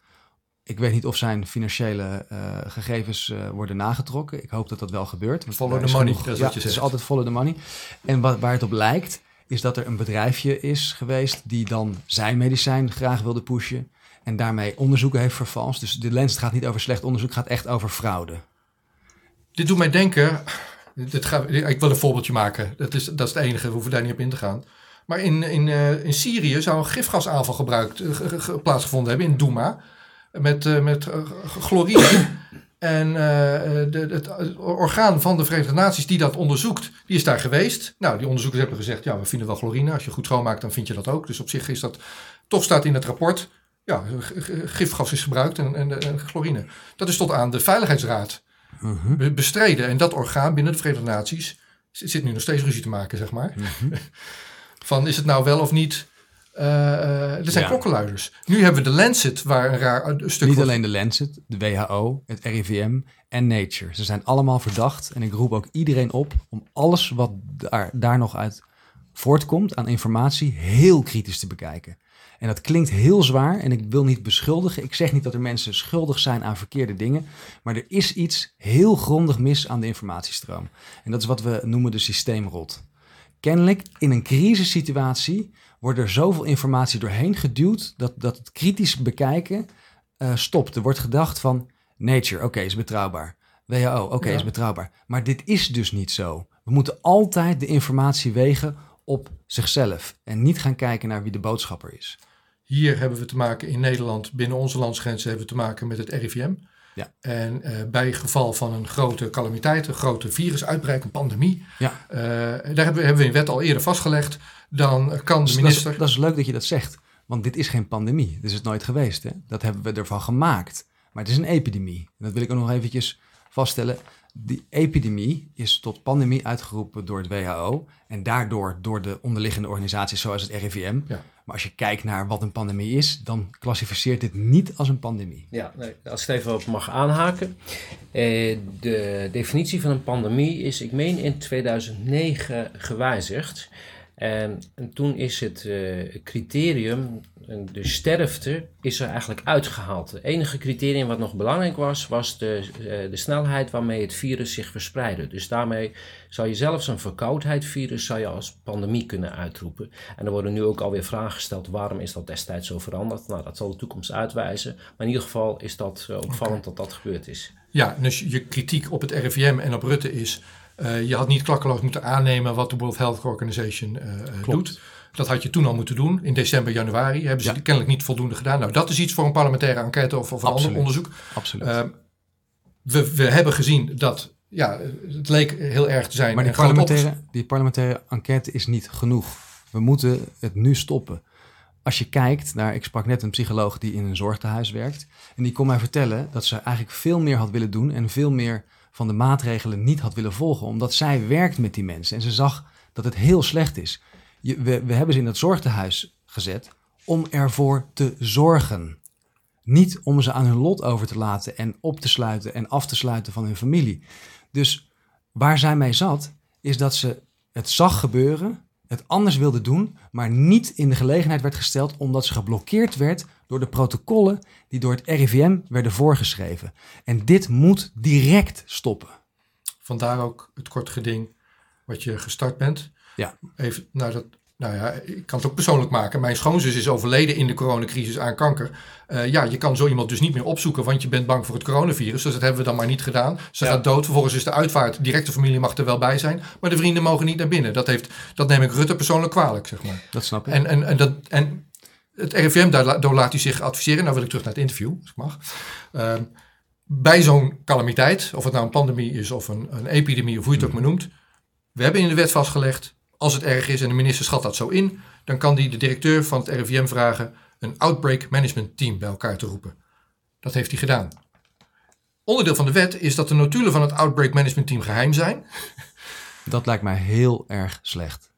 Ik weet niet of zijn financiële uh, gegevens uh, worden nagetrokken. Ik hoop dat dat wel gebeurt. Follow the money, dat is ja, wat je zegt. Het is altijd follow the money. En wat, waar het op lijkt, is dat er een bedrijfje is geweest die dan zijn medicijn graag wilde pushen en daarmee onderzoeken heeft vervalst. Dus de lens gaat niet over slecht onderzoek, gaat echt over fraude. Dit doet mij denken, dit gaat, ik wil een voorbeeldje maken, dat is, dat is het enige, we hoeven daar niet op in te gaan. Maar in, in, uh, in Syrië zou een gifgasaanval gebruikt, plaatsgevonden hebben in Douma. Met, uh, met chlorine. [clears throat] En uh, de, het orgaan van de Verenigde Naties die dat onderzoekt, die is daar geweest. Nou, die onderzoekers hebben gezegd, ja, we vinden wel chlorine. Als je goed schoonmaakt, dan vind je dat ook. Dus op zich is dat, toch staat in het rapport, ja, gifgas is gebruikt en, en, en chlorine. Dat is tot aan de Veiligheidsraad uh bestreden. En dat orgaan binnen de Verenigde Naties zit nu nog steeds ruzie te maken, zeg maar. Mhm. [laughs] Van is het nou wel of niet uh, er zijn klokkenluiders. Nu hebben we de Lancet, waar een raar stuk. Niet alleen de Lancet, de WHO, het RIVM en Nature. Ze zijn allemaal verdacht. En ik roep ook iedereen op om alles wat daar, daar nog uit voortkomt aan informatie heel kritisch te bekijken. En dat klinkt heel zwaar en ik wil niet beschuldigen. Ik zeg niet dat er mensen schuldig zijn aan verkeerde dingen. Maar er is iets heel grondig mis aan de informatiestroom. En dat is wat we noemen de systeemrot. Kennelijk in een crisissituatie wordt er zoveel informatie doorheen geduwd dat, dat het kritisch bekijken uh, stopt. Er wordt gedacht van Nature, oké, is betrouwbaar. WHO, oké, is betrouwbaar. Maar dit is dus niet zo. We moeten altijd de informatie wegen op zichzelf en niet gaan kijken naar wie de boodschapper is. Hier hebben we te maken in Nederland, binnen onze landsgrenzen, hebben we te maken met het RIVM. Ja. En uh, bij geval van een grote calamiteit, een grote virusuitbraak, een pandemie, ja. uh, daar hebben we, hebben we in wet al eerder vastgelegd, dan kan de minister... Dat is, dat is, leuk dat je dat zegt, want dit is geen pandemie. Dit is het nooit geweest. Hè? Dat hebben we ervan gemaakt. Maar het is een epidemie. En dat wil ik ook nog eventjes vaststellen. Die epidemie is tot pandemie uitgeroepen door het WHO en daardoor door de onderliggende organisaties zoals het RIVM. Ja. Maar als je kijkt naar wat een pandemie is, dan klassificeert dit niet als een pandemie. Ja, nee, als ik het even op mag aanhaken. Eh, de definitie van een pandemie is, ik meen, in 2009 gewijzigd. En, en toen is het uh, criterium, de sterfte, is er eigenlijk uitgehaald. Het enige criterium wat nog belangrijk was, was de, uh, de snelheid waarmee het virus zich verspreidde. Dus daarmee zou je zelfs een verkoudheidvirus zou je als pandemie kunnen uitroepen. En er worden nu ook alweer vragen gesteld, waarom is dat destijds zo veranderd? Nou, dat zal de toekomst uitwijzen. Maar in ieder geval is dat uh, opvallend okay. dat dat gebeurd is. Ja, dus je kritiek op het RIVM en op Rutte is uh, je had niet klakkeloos moeten aannemen wat de World Health Organization uh, doet. Dat had je toen al moeten doen, in december, januari. Hebben ze kennelijk niet voldoende gedaan. Nou, dat is iets voor een parlementaire enquête of, of een ander onderzoek. Absoluut. Uh, we, we hebben gezien dat ja, het leek heel erg te zijn. Maar die parlementaire, die parlementaire enquête is niet genoeg. We moeten het nu stoppen. Als je kijkt naar, ik sprak net een psycholoog die in een zorgtehuis werkt. En die kon mij vertellen dat ze eigenlijk veel meer had willen doen en veel meer van de maatregelen niet had willen volgen. Omdat zij werkt met die mensen en ze zag dat het heel slecht is. Je, we, we hebben ze in dat zorgtehuis gezet om ervoor te zorgen. Niet om ze aan hun lot over te laten en op te sluiten en af te sluiten van hun familie. Dus waar zij mee zat, is dat ze het zag gebeuren, het anders wilde doen, maar niet in de gelegenheid werd gesteld omdat ze geblokkeerd werd door de protocollen die door het RIVM werden voorgeschreven. En dit moet direct stoppen. Vandaar ook het kort geding wat je gestart bent. Ja. Even, nou, dat nou ja, ik kan het ook persoonlijk maken. Mijn schoonzus is overleden in de coronacrisis aan kanker. Uh, ja, je kan zo iemand dus niet meer opzoeken, want je bent bang voor het coronavirus. Dus dat hebben we dan maar niet gedaan. Ze gaat dood. Vervolgens is de uitvaart. Directe familie mag er wel bij zijn. Maar de vrienden mogen niet naar binnen. Dat, heeft, dat neem ik Rutte persoonlijk kwalijk, zeg maar. Dat snap ik. En, en, en, dat, en het RIVM, daardoor laat hij zich adviseren. Nou wil ik terug naar het interview, als ik mag. Uh, bij zo'n calamiteit, of het nou een pandemie is of een, een epidemie, of hoe je het ook maar noemt. We hebben in de wet vastgelegd als het erg is en de minister schat dat zo in, dan kan die de directeur van het RIVM vragen een outbreak management team bij elkaar te roepen. Dat heeft hij gedaan. Onderdeel van de wet is dat de notulen van het outbreak management team geheim zijn. Dat lijkt mij heel erg slecht.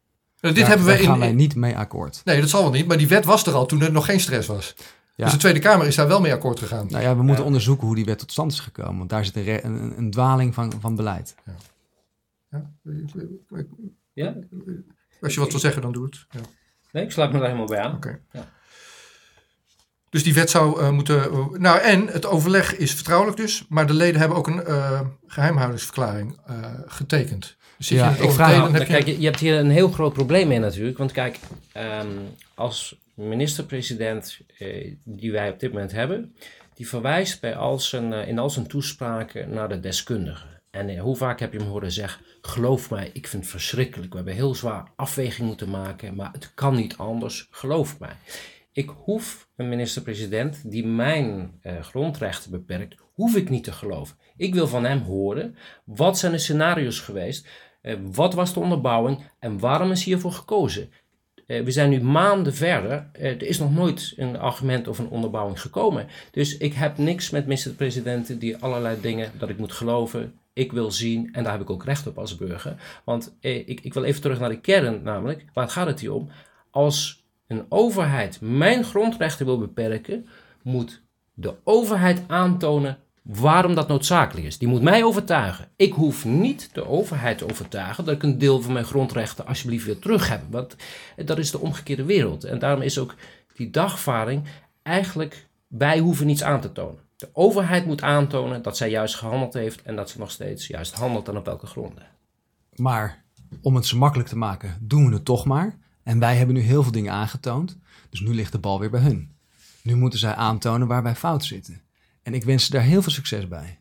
Dit hebben we in, gaan wij niet mee akkoord. Nee, dat zal wel niet. Maar die wet was er al toen er nog geen stress was. Dus de Tweede Kamer is daar wel mee akkoord gegaan. Nou ja, we moeten onderzoeken hoe die wet tot stand is gekomen. Want daar zit een, een, een dwaling van, van beleid. Ja. Ja. Ja? Als je wat wil zeggen, dan doe het. Ja. Nee, ik sluit me daar helemaal bij aan. Oké. Ja. Dus die wet zou uh, moeten. Uh, nou, en het overleg is vertrouwelijk dus, maar de leden hebben ook een uh, geheimhoudingsverklaring getekend. Dus ja, ik vraag. Dan heb je... Kijk, je hebt hier een heel groot probleem mee natuurlijk. Want kijk, um, als minister-president die wij op dit moment hebben, die verwijst bij al zijn, in al zijn toespraken naar de deskundigen. En hoe vaak heb je hem horen zeggen: Geloof mij, ik vind het verschrikkelijk. We hebben heel zwaar afweging moeten maken, maar het kan niet anders. Geloof mij. Ik hoef een minister-president die mijn eh, grondrechten beperkt, hoef ik niet te geloven. Ik wil van hem horen, wat zijn de scenario's geweest? Uh, wat was de onderbouwing en waarom is hiervoor gekozen? Uh, we zijn nu maanden verder. er is nog nooit een argument of een onderbouwing gekomen. Dus ik heb niks met minister-presidenten die allerlei dingen dat ik moet geloven ik wil zien, en daar heb ik ook recht op als burger. Want eh, ik, ik wil even terug naar de kern, namelijk, waar gaat het hier om? Als een overheid mijn grondrechten wil beperken, moet de overheid aantonen waarom dat noodzakelijk is. Die moet mij overtuigen. Ik hoef niet de overheid te overtuigen dat ik een deel van mijn grondrechten alsjeblieft weer terug heb. Want dat is de omgekeerde wereld. En daarom is ook die dagvaring eigenlijk, wij hoeven niets aan te tonen. De overheid moet aantonen dat zij juist gehandeld heeft en dat ze nog steeds juist handelt en op welke gronden. Maar om het zo makkelijk te maken, doen we het toch maar. En wij hebben nu heel veel dingen aangetoond, dus nu ligt de bal weer bij hun. Nu moeten zij aantonen waar wij fout zitten. En ik wens ze daar heel veel succes bij.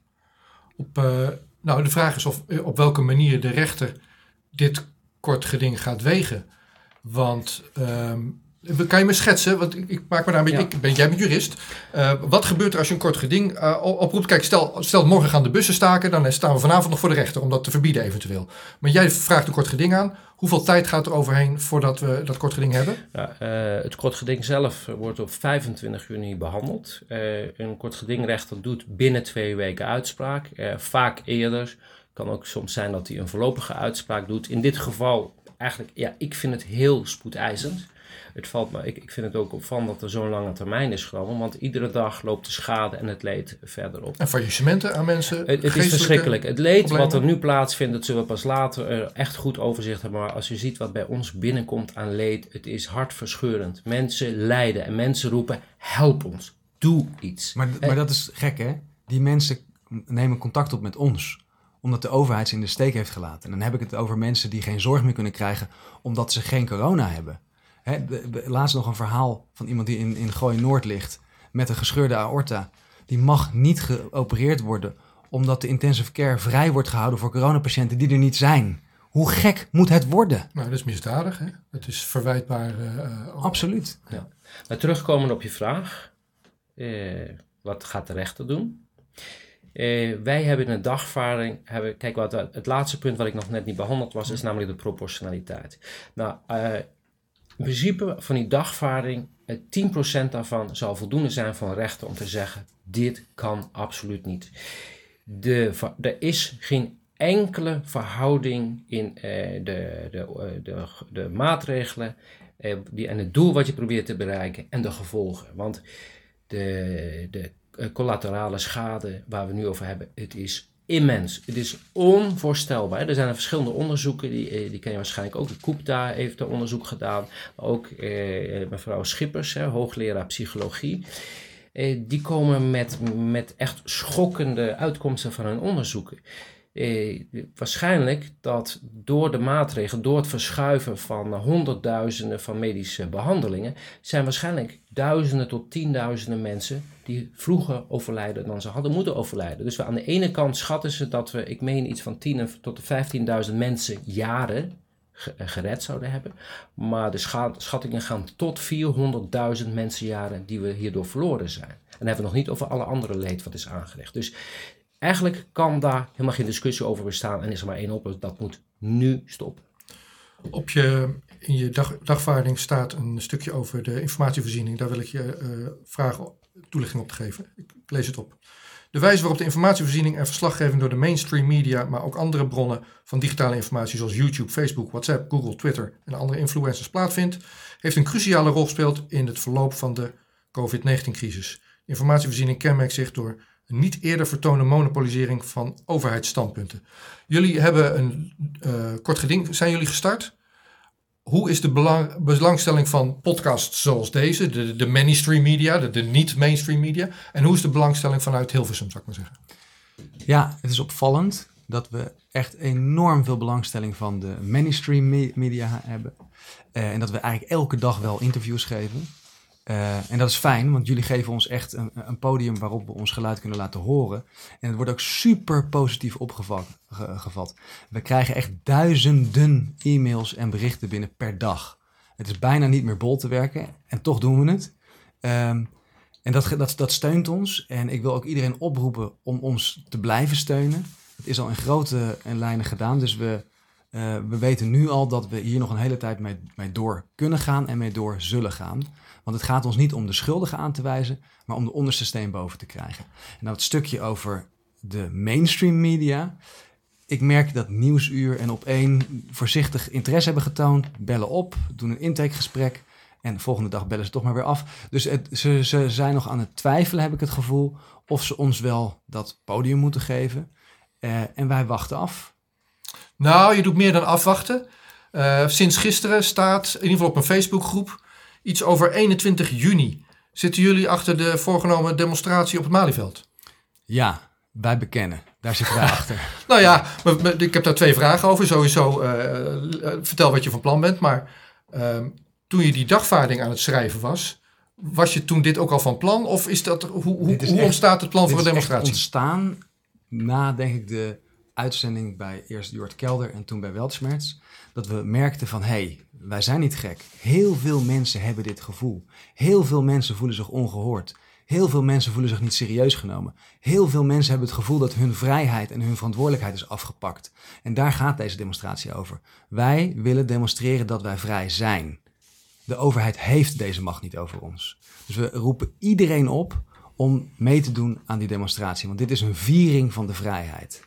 Op, uh, nou, de vraag is of, op welke manier de rechter dit kort geding gaat wegen. Want um, kan je me schetsen? Want ik, ik maak me daar een beetje. Ik ben, jij bent jurist. Uh, wat gebeurt er als je een kort geding uh, oproept? Kijk, stel, stel morgen gaan de bussen staken. Dan staan we vanavond nog voor de rechter om dat te verbieden, eventueel. Maar jij vraagt een kort geding aan. Hoeveel tijd gaat er overheen voordat we dat kort geding hebben? Ja, uh, het kort geding zelf wordt op 25 juni behandeld. een kort gedingrechter doet binnen twee weken uitspraak. vaak eerder. Kan ook soms zijn dat hij een voorlopige uitspraak doet. In dit geval, eigenlijk, ja, ik vind het heel spoedeisend het valt me, ik, ik vind het ook opvallend dat er zo'n lange termijn is genomen, want iedere dag loopt de schade en het leed verder op. En faillissementen aan mensen? Het, het is verschrikkelijk. Het leed wat er nu plaatsvindt, dat zullen we pas later echt goed overzicht hebben. Maar als je ziet wat bij ons binnenkomt aan leed, het is hartverscheurend. Mensen lijden en mensen roepen: help ons, doe iets. Maar, maar dat is gek, hè? Die mensen nemen contact op met ons omdat de overheid ze in de steek heeft gelaten. En dan heb ik het over mensen die geen zorg meer kunnen krijgen omdat ze geen corona hebben. Hè, laatst nog een verhaal van iemand die in, in Gooi Noord ligt met een gescheurde aorta. Die mag niet geopereerd worden omdat de intensive care vrij wordt gehouden voor coronapatiënten die er niet zijn. Hoe gek moet het worden? Nou, dat is misdadig. Hè? Het is verwijtbaar. Uh, Absoluut. Ja. Maar terugkomen op je vraag. wat gaat de rechter doen? wij hebben in een dagvaring, hebben, kijk wat het laatste punt wat ik nog net niet behandeld was, is namelijk de proportionaliteit. Nou, in principe van die dagvaarding, 10% daarvan zal voldoende zijn van rechten om te zeggen: dit kan absoluut niet. De, er is geen enkele verhouding in uh, de, de, uh, de, de, maatregelen uh, die, en het doel wat je probeert te bereiken en de gevolgen. Want de, de collaterale schade waar we nu over hebben, het is immens. Het is onvoorstelbaar. Er zijn verschillende onderzoeken, die, eh, die ken je waarschijnlijk ook. De Koepta heeft er onderzoek gedaan. Ook eh, mevrouw Schippers, hè, hoogleraar psychologie. Eh, die komen met, met echt schokkende uitkomsten van hun onderzoeken eh, waarschijnlijk dat door de maatregelen, door het verschuiven van honderdduizenden van medische behandelingen, zijn waarschijnlijk duizenden tot tienduizenden mensen die vroeger overlijden dan ze hadden moeten overlijden. Dus we, aan de ene kant schatten ze dat we, ik meen iets van 10 tot 15.000 mensen jaren eh, gered zouden hebben. Maar de schattingen gaan tot 400.000 mensenjaren die we hierdoor verloren zijn. En dan hebben we nog niet over alle andere leed wat is aangericht. Dus Eigenlijk kan daar helemaal geen discussie over bestaan en is er maar één oplossing. Dat moet nu stoppen. Op je, in je dag, dagvaarding staat een stukje over de informatievoorziening. Daar wil ik je uh, vragen toelichting op te geven. Ik, lees het op. De wijze waarop de informatievoorziening en verslaggeving door de mainstream media, maar ook andere bronnen van digitale informatie zoals YouTube, Facebook, WhatsApp, Google, Twitter en andere influencers plaatsvindt, heeft een cruciale rol gespeeld in het verloop van de COVID-19-crisis. Informatievoorziening kenmerkt zich door niet eerder vertonen monopolisering van overheidsstandpunten. Jullie hebben een uh, kort geding, zijn jullie gestart? Hoe is de belang, belangstelling van podcasts zoals deze, de, de mainstream media, de, de niet-mainstream media? En hoe is de belangstelling vanuit Hilversum, zou ik maar zeggen? Ja, het is opvallend dat we echt enorm veel belangstelling van de mainstream media hebben. Uh, en dat we eigenlijk elke dag wel interviews geven. Uh, en dat is fijn, want jullie geven ons echt een, een, podium waarop we ons geluid kunnen laten horen. En het wordt ook super positief opgevat. We krijgen echt duizenden e-mails en berichten binnen per dag. Het is bijna niet meer bol te werken en toch doen we het. Um, en dat, dat, dat steunt ons. En ik wil ook iedereen oproepen om ons te blijven steunen. Het is al in grote lijnen gedaan, dus we, uh, we weten nu al dat we hier nog een hele tijd mee, mee door kunnen gaan en mee door zullen gaan. Want het gaat ons niet om de schuldigen aan te wijzen, maar om de onderste steen boven te krijgen. En het stukje over de mainstream media. Ik merk dat Nieuwsuur en op één voorzichtig interesse hebben getoond. Bellen op, doen een intakegesprek. En de volgende dag bellen ze toch maar weer af. Dus ze, zijn nog aan het twijfelen, heb ik het gevoel, of ze ons wel dat podium moeten geven. Uh, en wij wachten af. Nou, je doet meer dan afwachten. Uh, sinds gisteren staat, in ieder geval op een Facebookgroep, iets over 21 juni. Zitten jullie achter de voorgenomen demonstratie op het Malieveld? Ja, wij bekennen. Daar zitten wij [laughs] achter. nou ja, ik heb daar twee vragen over. Sowieso, uh, vertel wat je van plan bent. Maar uh, toen je die dagvaarding aan het schrijven was, was je toen dit ook al van plan? Of is dat, hoe, hoe, hoe ontstaat het plan voor een demonstratie? Het ontstaan na, denk ik, de uitzending bij eerst Jort Kelder en toen bij Weltschmerz. Dat we merkten van, hé, hey, wij zijn niet gek. Heel veel mensen hebben dit gevoel. Heel veel mensen voelen zich ongehoord. Heel veel mensen voelen zich niet serieus genomen. Heel veel mensen hebben het gevoel dat hun vrijheid en hun verantwoordelijkheid is afgepakt. En daar gaat deze demonstratie over. Wij willen demonstreren dat wij vrij zijn. De overheid heeft deze macht niet over ons. Dus we roepen iedereen op om mee te doen aan die demonstratie. Want dit is een viering van de vrijheid.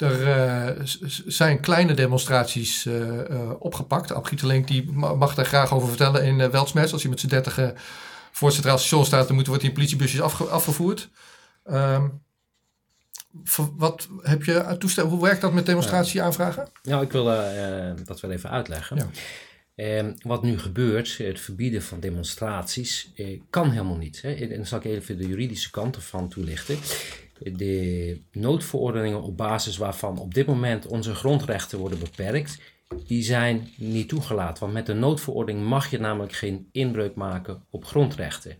Er uh, zijn kleine demonstraties uh, opgepakt. Ab Gieterlink die mag daar graag over vertellen in uh. Als hij met z'n dertigen voor het Centraal Station staat, dan moeten wordt die politiebusjes afge afgevoerd. Um, wat heb je toestemming? Hoe werkt dat met demonstratie aanvragen? Nou, ik wil dat wel even uitleggen. Ja. Ehm, wat nu gebeurt, het verbieden van demonstraties, kan helemaal niet. Hè. En dan zal ik even de juridische kant ervan toelichten de noodverordeningen op basis waarvan op dit moment onze grondrechten worden beperkt, die zijn niet toegelaten. Want met de noodverordening mag je namelijk geen inbreuk maken op grondrechten.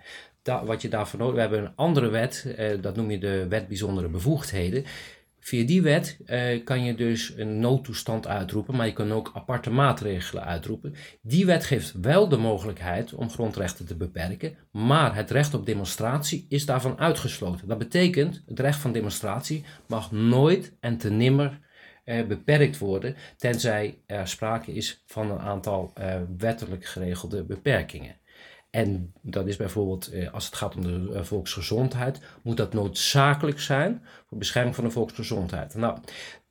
wat je daarvoor nodig We hebben een andere wet, eh, dat noem je de Wet Bijzondere Bevoegdheden. Via die wet eh, kan je dus een noodtoestand uitroepen, maar je kan ook aparte maatregelen uitroepen. Die wet geeft wel de mogelijkheid om grondrechten te beperken, maar het recht op demonstratie is daarvan uitgesloten. Dat betekent, het recht van demonstratie mag nooit en te nimmer eh, beperkt worden, tenzij er sprake is van een aantal eh, wettelijk geregelde beperkingen. En dat is bijvoorbeeld, eh, als het gaat om de eh, volksgezondheid, moet dat noodzakelijk zijn voor bescherming van de volksgezondheid. Nou,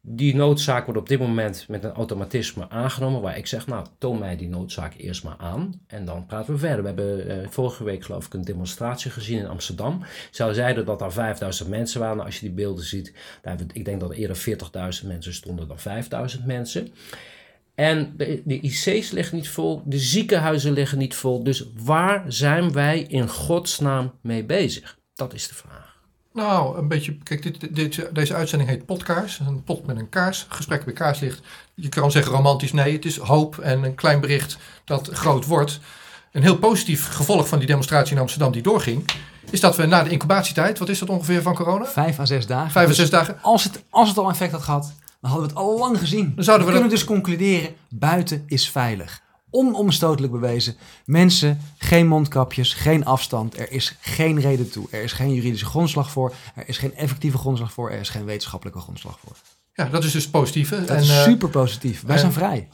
die noodzaak wordt op dit moment met een automatisme aangenomen, waar ik zeg, nou, toon mij die noodzaak eerst maar aan en dan praten we verder. We hebben uh, vorige week geloof ik een demonstratie gezien in Amsterdam. Zij zeiden dat er 5000 mensen waren. Als je die beelden ziet, daar ik denk dat er eerder 40.000 mensen stonden dan 5000 mensen. En de, de, IC's liggen niet vol, de ziekenhuizen liggen niet vol. Dus waar zijn wij in godsnaam mee bezig? Dat is de vraag. Nou, een beetje. Kijk, dit, dit, deze uitzending heet Potkaars. Een pot met een kaars. Gesprek bij kaarslicht. Je kan zeggen romantisch. Nee, het is hoop en een klein bericht dat groot wordt. Een heel positief gevolg van die demonstratie in Amsterdam die doorging. Is dat we na de incubatietijd, wat is dat ongeveer van corona? Vijf à zes dagen. Vijf à zes dagen. Als het, als het al effect had gehad, dan hadden we het al lang gezien. Dan zouden we, kunnen dus concluderen, buiten is veilig. Onomstotelijk bewezen. Mensen, geen mondkapjes, geen afstand. Er is geen reden toe. Er is geen juridische grondslag voor. Er is geen effectieve grondslag voor. Er is geen wetenschappelijke grondslag voor. Ja, dat is dus positief. Dat is eh, super positief. Wij zijn vrij.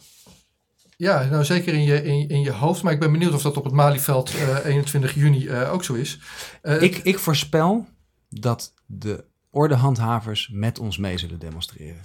Ja, nou zeker in je, in, in je hoofd. Maar ik ben benieuwd of dat op het Malieveld uh, 21 juni uh, ook zo is. Uh, ik, ik voorspel dat de ordehandhavers met ons mee zullen demonstreren.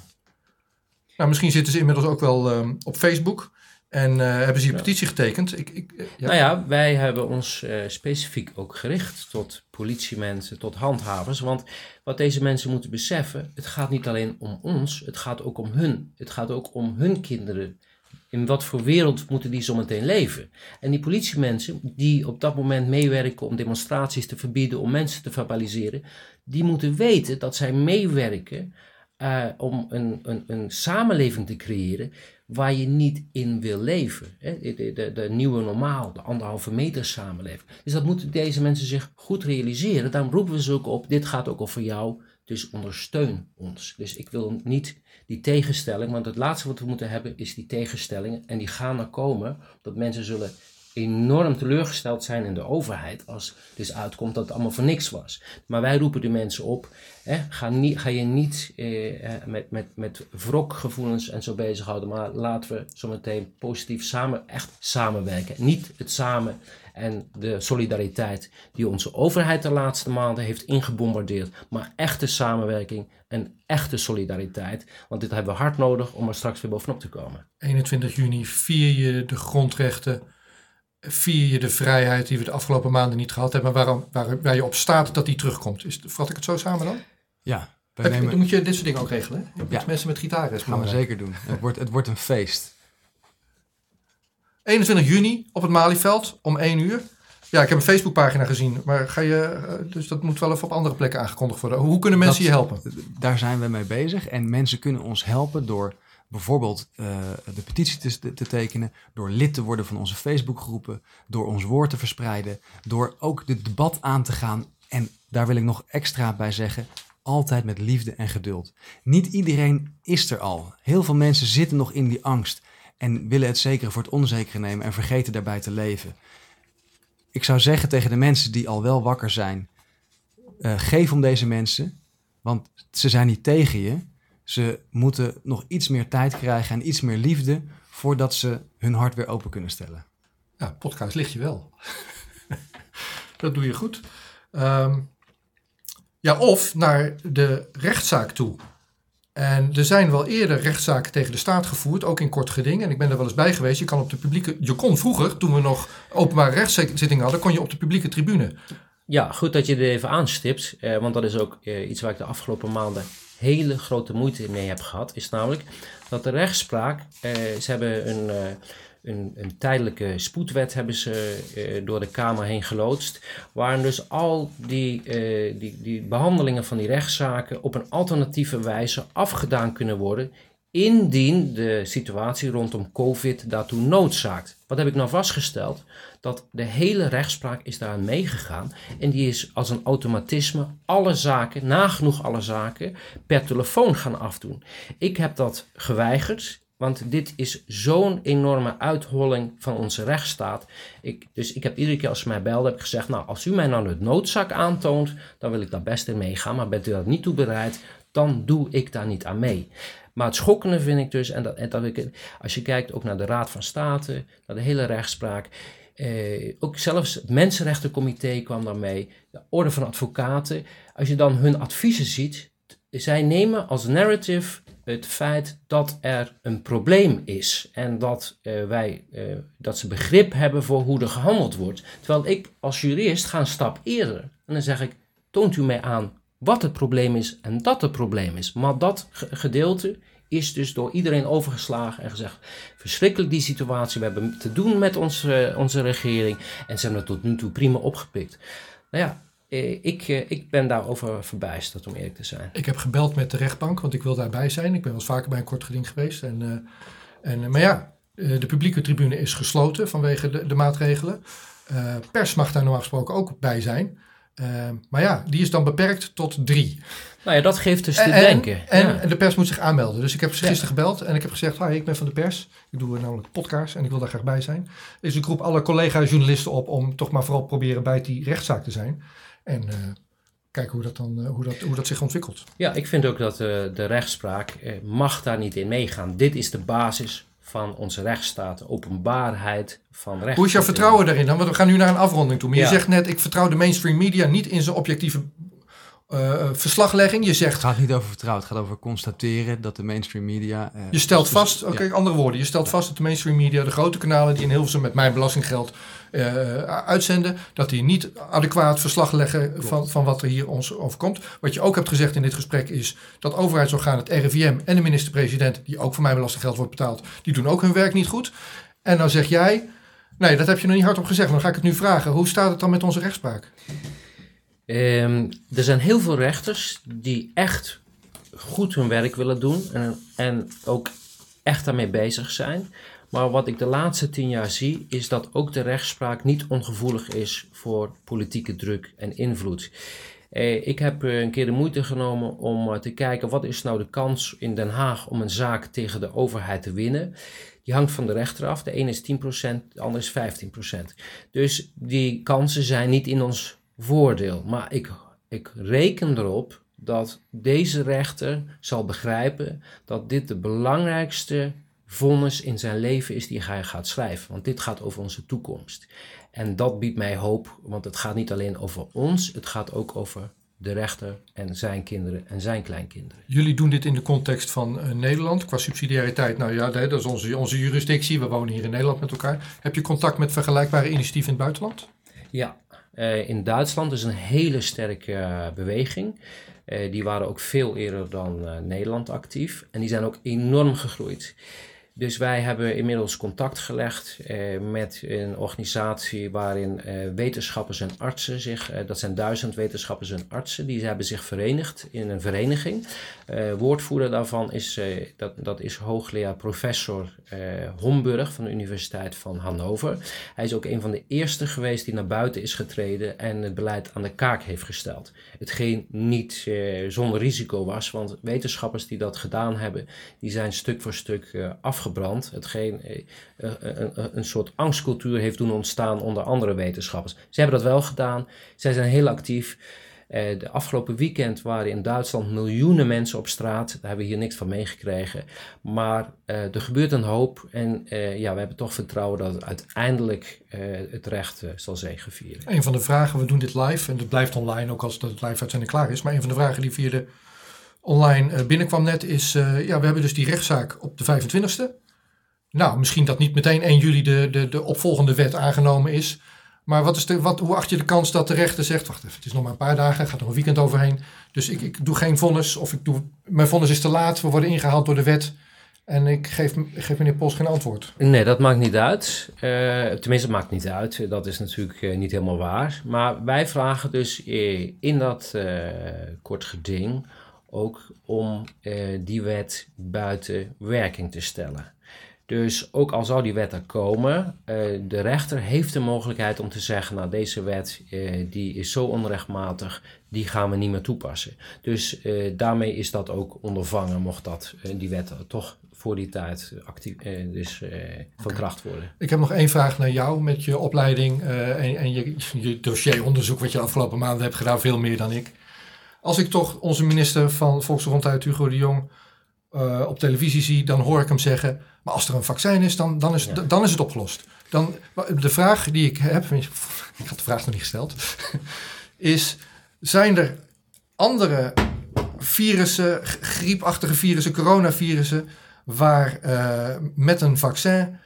Nou, misschien zitten ze inmiddels ook wel um, op Facebook. En uh, hebben ze die petitie getekend? Ik, ik, uh, ja. Nou ja, wij hebben ons uh, specifiek ook gericht tot politiemensen, tot handhavers. Want wat deze mensen moeten beseffen, het gaat niet alleen om ons, het gaat ook om hun. Het gaat ook om hun kinderen. In wat voor wereld moeten die zometeen leven? En die politiemensen die op dat moment meewerken om demonstraties te verbieden, om mensen te verbaliseren, die moeten weten dat zij meewerken uh, om een, een, een samenleving te creëren waar je niet in wil leven. Hè? De, de, de, nieuwe normaal, de anderhalve meter samenleving. Dus dat moeten deze mensen zich goed realiseren. Daarom roepen we ze ook op, dit gaat ook over jou, dus ondersteun ons. Dus ik wil niet die tegenstelling, want het laatste wat we moeten hebben is die tegenstellingen. En die gaan er komen, dat mensen zullen enorm teleurgesteld zijn in de overheid als dus uitkomt dat het allemaal voor niks was. Maar wij roepen de mensen op, hè, ga, niet, ga je niet eh, eh, met, met, met wrokgevoelens en zo bezighouden, maar laten we zometeen positief samen, echt samenwerken. Niet het samen en de solidariteit die onze overheid de laatste maanden heeft ingebombardeerd, maar echte samenwerking en echte solidariteit. Want dit hebben we hard nodig om er straks weer bovenop te komen. 21 juni vier je de grondrechten vier je de vrijheid die we de afgelopen maanden niet gehad hebben, waarom, waar, waar je op staat dat die terugkomt. Is, vat ik het zo samen dan? Ja. Heb, nemen... Dan moet je dit soort dingen ook regelen. Hè? Ja. Mensen met gitaren. Dat gaan we zeker doen. Het wordt, het wordt een feest. 21 juni op het Malieveld om 1 uur. Ja, ik heb een Facebookpagina gezien, maar ga je, eh, dus dat moet wel even op andere plekken aangekondigd worden. Hoe kunnen mensen je helpen? Daar zijn we mee bezig en mensen kunnen ons helpen door bijvoorbeeld uh, de petitie te, te, tekenen, door lid te worden van onze Facebookgroepen, door ons woord te verspreiden, door ook het debat aan te gaan. En daar wil ik nog extra bij zeggen, altijd met liefde en geduld. Niet iedereen is er al. Heel veel mensen zitten nog in die angst en willen het zekere voor het onzekere nemen en vergeten daarbij te leven. Ik zou zeggen tegen de mensen die al wel wakker zijn, uh, geef om deze mensen, want ze zijn niet tegen je. Ze moeten nog iets meer tijd krijgen en iets meer liefde voordat ze hun hart weer open kunnen stellen. Ja, podcast ligt je wel. [laughs] dat doe je goed. Um, ja, of naar de rechtszaak toe. En er zijn wel eerder rechtszaken tegen de staat gevoerd, ook in kort geding. En ik ben er wel eens bij geweest. Je kan op de publieke. Je kon vroeger, toen we nog openbare rechtszittingen hadden, kon je op de publieke tribune. Ja, goed dat je er even aanstipt. Eh, want dat is ook eh, iets waar ik de afgelopen maanden hele grote moeite mee heb gehad, is namelijk dat de rechtspraak, eh, ze hebben een, eh, een, een, tijdelijke spoedwet hebben ze eh, door de Kamer heen geloodst, waarin dus al die, die, die behandelingen van die rechtszaken op een alternatieve wijze afgedaan kunnen worden indien de situatie rondom COVID daartoe noodzaakt. Wat heb ik nou vastgesteld? Dat de hele rechtspraak is daaraan meegegaan en die is als een automatisme alle zaken, nagenoeg alle zaken, per telefoon gaan afdoen. Ik heb dat geweigerd. Want dit is zo'n enorme uitholling van onze rechtsstaat. Ik, dus ik heb iedere keer als ze mij belden, heb ik gezegd: Nou, als u mij nou het noodzak aantoont, dan wil ik daar best in meegaan. Maar bent u dat niet toe bereid, dan doe ik daar niet aan mee. Maar het schokkende vind ik dus, en dat, en dat ik, als je kijkt ook naar de Raad van State, naar de hele rechtspraak. Eh, ook zelfs het Mensenrechtencomité kwam daarmee, de Orde van Advocaten. Als je dan hun adviezen ziet, zij nemen als narrative het feit dat er een probleem is en dat, uh, wij, uh, dat ze begrip hebben voor hoe er gehandeld wordt. Terwijl ik als jurist ga een stap eerder en dan zeg ik, toont u mij aan wat het probleem is en dat het probleem is. Maar dat gedeelte is dus door iedereen overgeslagen en gezegd: verschrikkelijk die situatie, we hebben te doen met onze, onze regering en ze hebben het tot nu toe prima opgepikt. Nou ja, eh, ik, eh, ik ben daarover verbijsterd, om eerlijk te zijn. Ik heb gebeld met de rechtbank, want ik wil daarbij zijn. Ik ben wel eens vaker bij een kort geding geweest. En, uh, en, maar ja, de publieke tribune is gesloten vanwege de, de maatregelen. pers mag daar normaal gesproken ook bij zijn. Maar ja, die is dan beperkt tot drie. Nou ja, dat geeft dus te denken. En, en, de pers moet zich aanmelden. Dus ik heb gisteren gebeld en ik heb gezegd: Hi, ik ben van de pers. Ik doe namelijk podcast en ik wil daar graag bij zijn. Dus ik roep alle collega-journalisten op om toch maar vooral proberen bij die rechtszaak te zijn. En uh, kijken hoe dat, dan, uh, hoe, dat, hoe dat zich ontwikkelt. Ja, ik vind ook dat uh, de rechtspraak mag daar niet in meegaan. Dit is de basis van onze rechtsstaat, openbaarheid van recht. Hoe is jouw vertrouwen daarin dan? Want we gaan nu naar een afronding toe. Maar ja. je zegt net, ik vertrouw de mainstream media niet in zijn objectieve uh, verslaglegging. Je zegt. Het gaat niet over vertrouwen, het gaat over constateren dat de mainstream media. Uh, je stelt vast, oké, okay, andere woorden. Je stelt vast dat de mainstream media, de grote kanalen die in Hilversum met mijn belastinggeld uh, uitzenden, dat die niet adequaat verslag leggen van, van wat er hier ons overkomt. Wat je ook hebt gezegd in dit gesprek is dat overheidsorgaan, het RIVM en de minister-president, die ook van mijn belastinggeld wordt betaald, die doen ook hun werk niet goed. En dan zeg jij, nee, dat heb je nog niet hardop gezegd, maar dan ga ik het nu vragen. Hoe staat het dan met onze rechtspraak? Um, er zijn heel veel rechters die echt goed hun werk willen doen en, en ook echt daarmee bezig zijn. Maar wat ik de laatste tien jaar zie, is dat ook de rechtspraak niet ongevoelig is voor politieke druk en invloed. Eh, ik heb eh, een keer de moeite genomen om eh, te kijken wat is nou de kans in Den Haag om een zaak tegen de overheid te winnen. Die hangt van de rechter af. De ene is 10%, de andere is 15%. Dus die kansen zijn niet in ons voordeel. Maar ik, ik reken erop dat deze rechter zal begrijpen dat dit de belangrijkste vonnis in zijn leven is die hij gaat schrijven. Want dit gaat over onze toekomst. En dat biedt mij hoop, want het gaat niet alleen over ons, het gaat ook over de rechter en zijn kinderen en zijn kleinkinderen. Jullie doen dit in de context van uh, Nederland qua subsidiariteit. Nou ja, dat is onze, onze jurisdictie. We wonen hier in Nederland met elkaar. Heb je contact met vergelijkbare initiatieven in het buitenland? Ja, uh, in Duitsland is een hele sterke uh, beweging. Uh, die waren ook veel eerder dan Nederland actief. En die zijn ook enorm gegroeid. Dus wij hebben inmiddels contact gelegd eh, met een organisatie waarin eh, wetenschappers en artsen zich, eh, dat zijn duizend wetenschappers en artsen, die hebben zich verenigd in een vereniging. Woordvoerder daarvan is, dat, dat is hoogleraar professor Homburg van de Universiteit van Hannover. Hij is ook een van de eerste geweest die naar buiten is getreden en het beleid aan de kaak heeft gesteld. Hetgeen niet zonder risico was, want wetenschappers die dat gedaan hebben, die zijn stuk voor stuk afgebrand afgebrand. Hetgeen eh, eh, een, een, soort angstcultuur heeft doen ontstaan onder andere wetenschappers. Ze hebben dat wel gedaan. Zij zijn heel actief. Uh, de afgelopen weekend waren in Duitsland miljoenen mensen op straat. Daar hebben we hier niks van meegekregen. Maar er gebeurt een hoop. En ja, we hebben toch vertrouwen dat het uiteindelijk het recht zal zegevieren. Een van de vragen, we doen dit live en het blijft online ook als het live uitzending klaar is. Maar een van de vragen die via de online binnenkwam net is, ja, we hebben dus die rechtszaak op de 25e. Nou, misschien dat niet meteen 1 juli de, de, de opvolgende wet aangenomen is. Maar wat is de, wat, hoe acht je de kans dat de rechter zegt: wacht even, het is nog maar een paar dagen, gaat er een weekend overheen. Dus ik, ik doe geen vonnis, of ik doe, mijn vonnis is te laat, we worden ingehaald door de wet. En ik geef, geef meneer Pols geen antwoord. Nee, dat maakt niet uit. Uh, tenminste, het maakt niet uit. Dat is natuurlijk niet helemaal waar. Maar wij vragen dus in dat uh, kort geding ook om die wet buiten werking te stellen. Dus ook al zou die wet er komen, uh, de rechter heeft de mogelijkheid om te zeggen, nou deze wet uh, die is zo onrechtmatig, die gaan we niet meer toepassen. Dus daarmee is dat ook ondervangen, mocht dat, die wet toch voor die tijd actief, dus van kracht worden. Ik heb nog één vraag naar jou met je opleiding en, en je, je dossieronderzoek wat je de afgelopen maanden hebt gedaan, veel meer dan ik. Als ik toch onze minister van Volksgezondheid, Hugo de Jong, op televisie zie, dan hoor ik hem zeggen maar als er een vaccin is, dan, dan, is, dan is het opgelost. Dan, de vraag die ik heb, [laughs] ik had de vraag nog niet gesteld, [laughs] is: zijn er andere virussen, griepachtige virussen, coronavirussen, waar uh, met een vaccin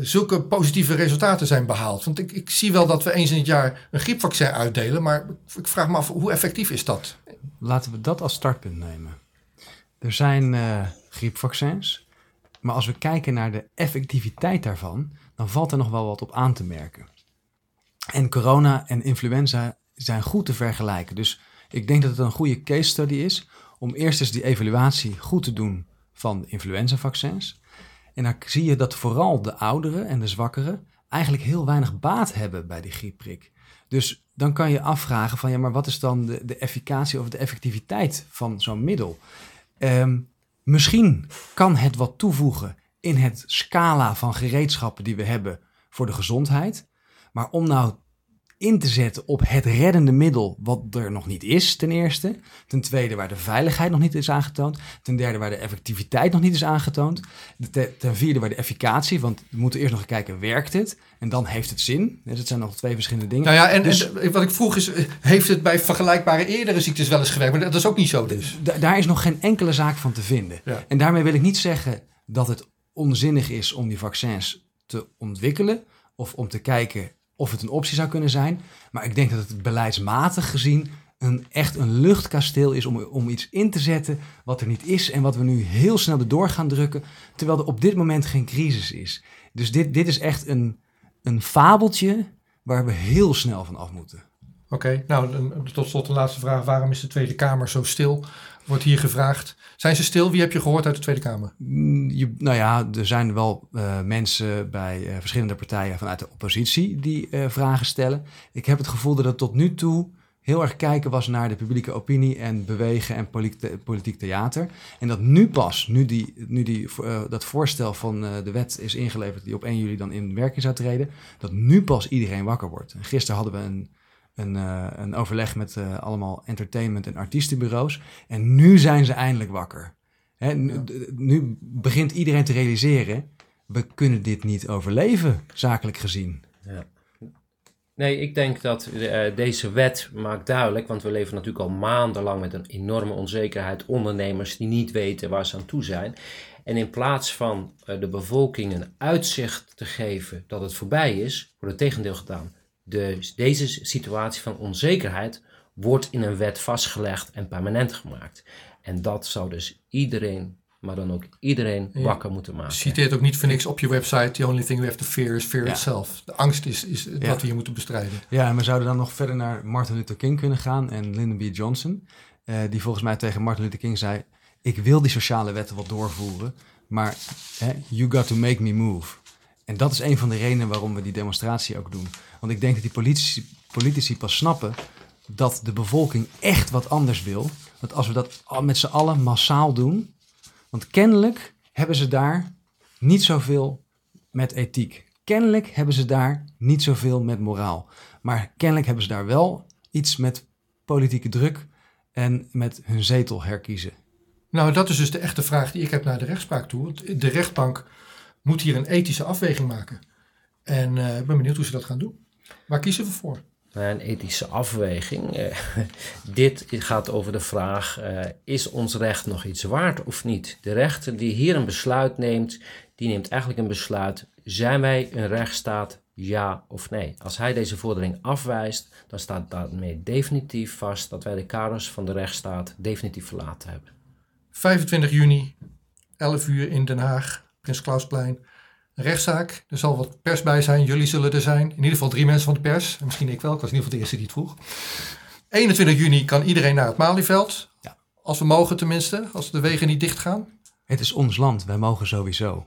zulke positieve resultaten zijn behaald? Want ik, ik zie wel dat we eens in het jaar een griepvaccin uitdelen, maar ik vraag me af hoe effectief is dat? Laten we dat als startpunt nemen. Er zijn griepvaccins maar als we kijken naar de effectiviteit daarvan, dan valt er nog wel wat op aan te merken. En corona en influenza zijn goed te vergelijken. Dus ik denk dat het een goede case study is om eerst eens die evaluatie goed te doen van influenzavaccins. En dan zie je dat vooral de ouderen en de zwakkeren eigenlijk heel weinig baat hebben bij die griepprik. Dus dan kan je afvragen van ja, maar wat is dan de, de efficacie of de effectiviteit van zo'n middel? Um, Misschien kan het wat toevoegen in het scala van gereedschappen die we hebben voor de gezondheid. Maar om nou in te zetten op het reddende middel, wat er nog niet is, ten eerste. Ten tweede, waar de veiligheid nog niet is aangetoond. Ten derde, waar de effectiviteit nog niet is aangetoond. Ten vierde, waar de efficacie, want we moeten eerst nog kijken, werkt het? En dan heeft het zin. Dus het zijn nog twee verschillende dingen. Nou ja, en, dus, wat ik vroeg is, heeft het bij vergelijkbare eerdere ziektes wel eens gewerkt? Maar dat is ook niet zo dus. daar is nog geen enkele zaak van te vinden. En daarmee wil ik niet zeggen dat het onzinnig is om die vaccins te ontwikkelen. Of om te kijken of het een optie zou kunnen zijn. Maar ik denk dat het beleidsmatig gezien een, echt een luchtkasteel is om, om iets in te zetten wat er niet is en wat we nu heel snel erdoor gaan drukken, terwijl er op dit moment geen crisis is. Dus dit, dit is echt een, een fabeltje waar we heel snel van af moeten. Oké, nou tot slot de laatste vraag. Waarom is de Tweede Kamer zo stil? Wordt hier gevraagd. Zijn ze stil? Wie heb je gehoord uit de Tweede Kamer? Mm, nou ja, er zijn wel uh, mensen bij uh, verschillende partijen vanuit de oppositie die uh, vragen stellen. Ik heb het gevoel dat het tot nu toe heel erg kijken was naar de publieke opinie en bewegen en politiek, politiek theater. En dat nu pas, nu, die, nu die, dat voorstel van de wet is ingeleverd die op 1 juli dan in werking zou treden, dat nu pas iedereen wakker wordt. En gisteren hadden we een een, uh, een overleg met uh, allemaal entertainment- en artiestenbureaus. En nu zijn ze eindelijk wakker. Hè, nu, nu, begint iedereen te realiseren: we kunnen dit niet overleven, zakelijk gezien. Ja. Nee, ik denk dat uh, deze wet maakt duidelijk, want we leven natuurlijk al maandenlang met een enorme onzekerheid. Ondernemers die niet weten waar ze aan toe zijn. En in plaats van de bevolking een uitzicht te geven dat het voorbij is, wordt het tegendeel gedaan de, deze situatie van onzekerheid wordt in een wet vastgelegd en permanent gemaakt. En dat zou dus iedereen, maar dan ook iedereen wakker moeten maken. Citeert ook niet voor niks op je website. The only thing we have to fear is fear itself. De angst is, is wat we hier moeten bestrijden. Ja, en we zouden dan nog verder naar Martin Luther King kunnen gaan en Lyndon B. Johnson. Uh, die volgens mij tegen Martin Luther King zei... ik wil die sociale wetten wat doorvoeren, maar hè, you got to make me move. En dat is een van de redenen waarom we die demonstratie ook doen. Want ik denk dat die politici, politici pas snappen dat de bevolking echt wat anders wil. Want als we dat met z'n allen massaal doen. Want kennelijk hebben ze daar niet zoveel met ethiek. Kennelijk hebben ze daar niet zoveel met moraal. Maar kennelijk hebben ze daar wel iets met politieke druk en met hun zetel herkiezen. Nou, dat is dus de echte vraag die ik heb naar de rechtspraak toe. De rechtbank moet hier een ethische afweging maken. En uh, ik ben benieuwd hoe ze dat gaan doen. Waar kiezen we voor? Een ethische afweging. Eh, [laughs] dit gaat over de vraag: uh, is ons recht nog iets waard of niet? De rechter die hier een besluit neemt, die neemt eigenlijk een besluit: zijn wij een rechtsstaat? Ja of nee? Als hij deze vordering afwijst, dan staat daarmee definitief vast dat wij de kaders van de rechtsstaat definitief verlaten hebben. 25 juni, 11 uur in Den Haag. Prins Klausplein. Een rechtszaak. Er zal wat pers bij zijn. Jullie zullen er zijn. In ieder geval drie mensen van de pers. Misschien ik wel. Ik was in ieder geval de eerste die het vroeg. 21 juni kan iedereen naar het Malieveld. Ja. Als we mogen tenminste, als de wegen niet dicht gaan? Het is ons land, wij mogen sowieso.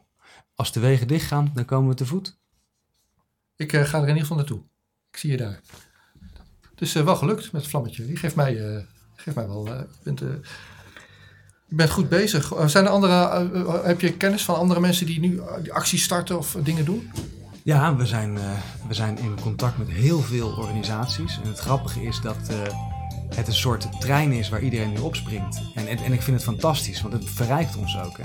Als de wegen dicht gaan, dan komen we te voet. Ik uh, ga er in ieder geval naartoe. Ik zie je daar. Dus uh, wel gelukt met het vlammetje. Die geeft mij, uh, geeft mij wel... je, bent, je bent goed bezig. zijn er andere, heb je kennis van andere mensen die nu acties starten of dingen doen? Ja, we zijn, we zijn in contact met heel veel organisaties. En het grappige is dat het een soort trein is waar iedereen nu opspringt. En, en, en ik vind het fantastisch, want het verrijkt ons ook. Hè.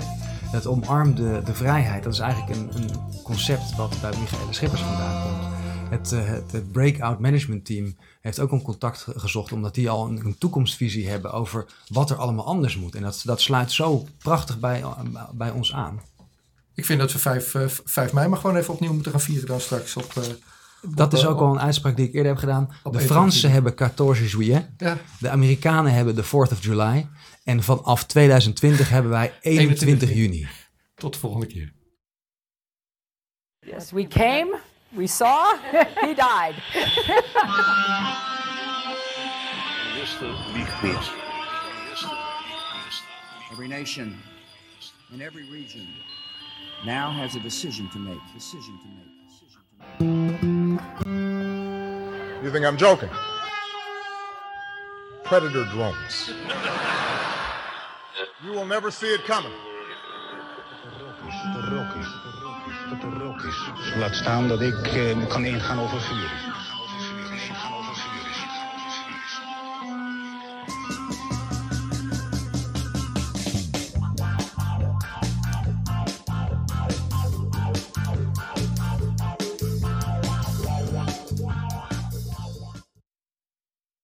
Het omarmt de, de vrijheid. Dat is eigenlijk een, een concept wat bij Michael Schippers vandaan komt. Het, uh, het, Breakout Management Team heeft ook een contact gezocht, omdat die al een, een, toekomstvisie hebben over wat er allemaal anders moet. En dat, dat sluit zo prachtig bij, bij ons aan. Ik vind dat we 5, uh, 5 mei maar gewoon even opnieuw moeten gaan vieren dan straks op... Uh dat is ook al een uitspraak die ik eerder heb gedaan. De Fransen hebben 14 juillet. Ja. De Amerikanen hebben de 4th of July. En vanaf 2020 hebben wij [laughs] 21 juni. Tot de volgende keer. Yes, we came, we saw, [laughs] he died. Every nation in every region now has a decision to make. Decision to make. You think I'm joking? Predator drones. You will never see it coming. Laat staan dat ik uh, kan ingaan over vuur.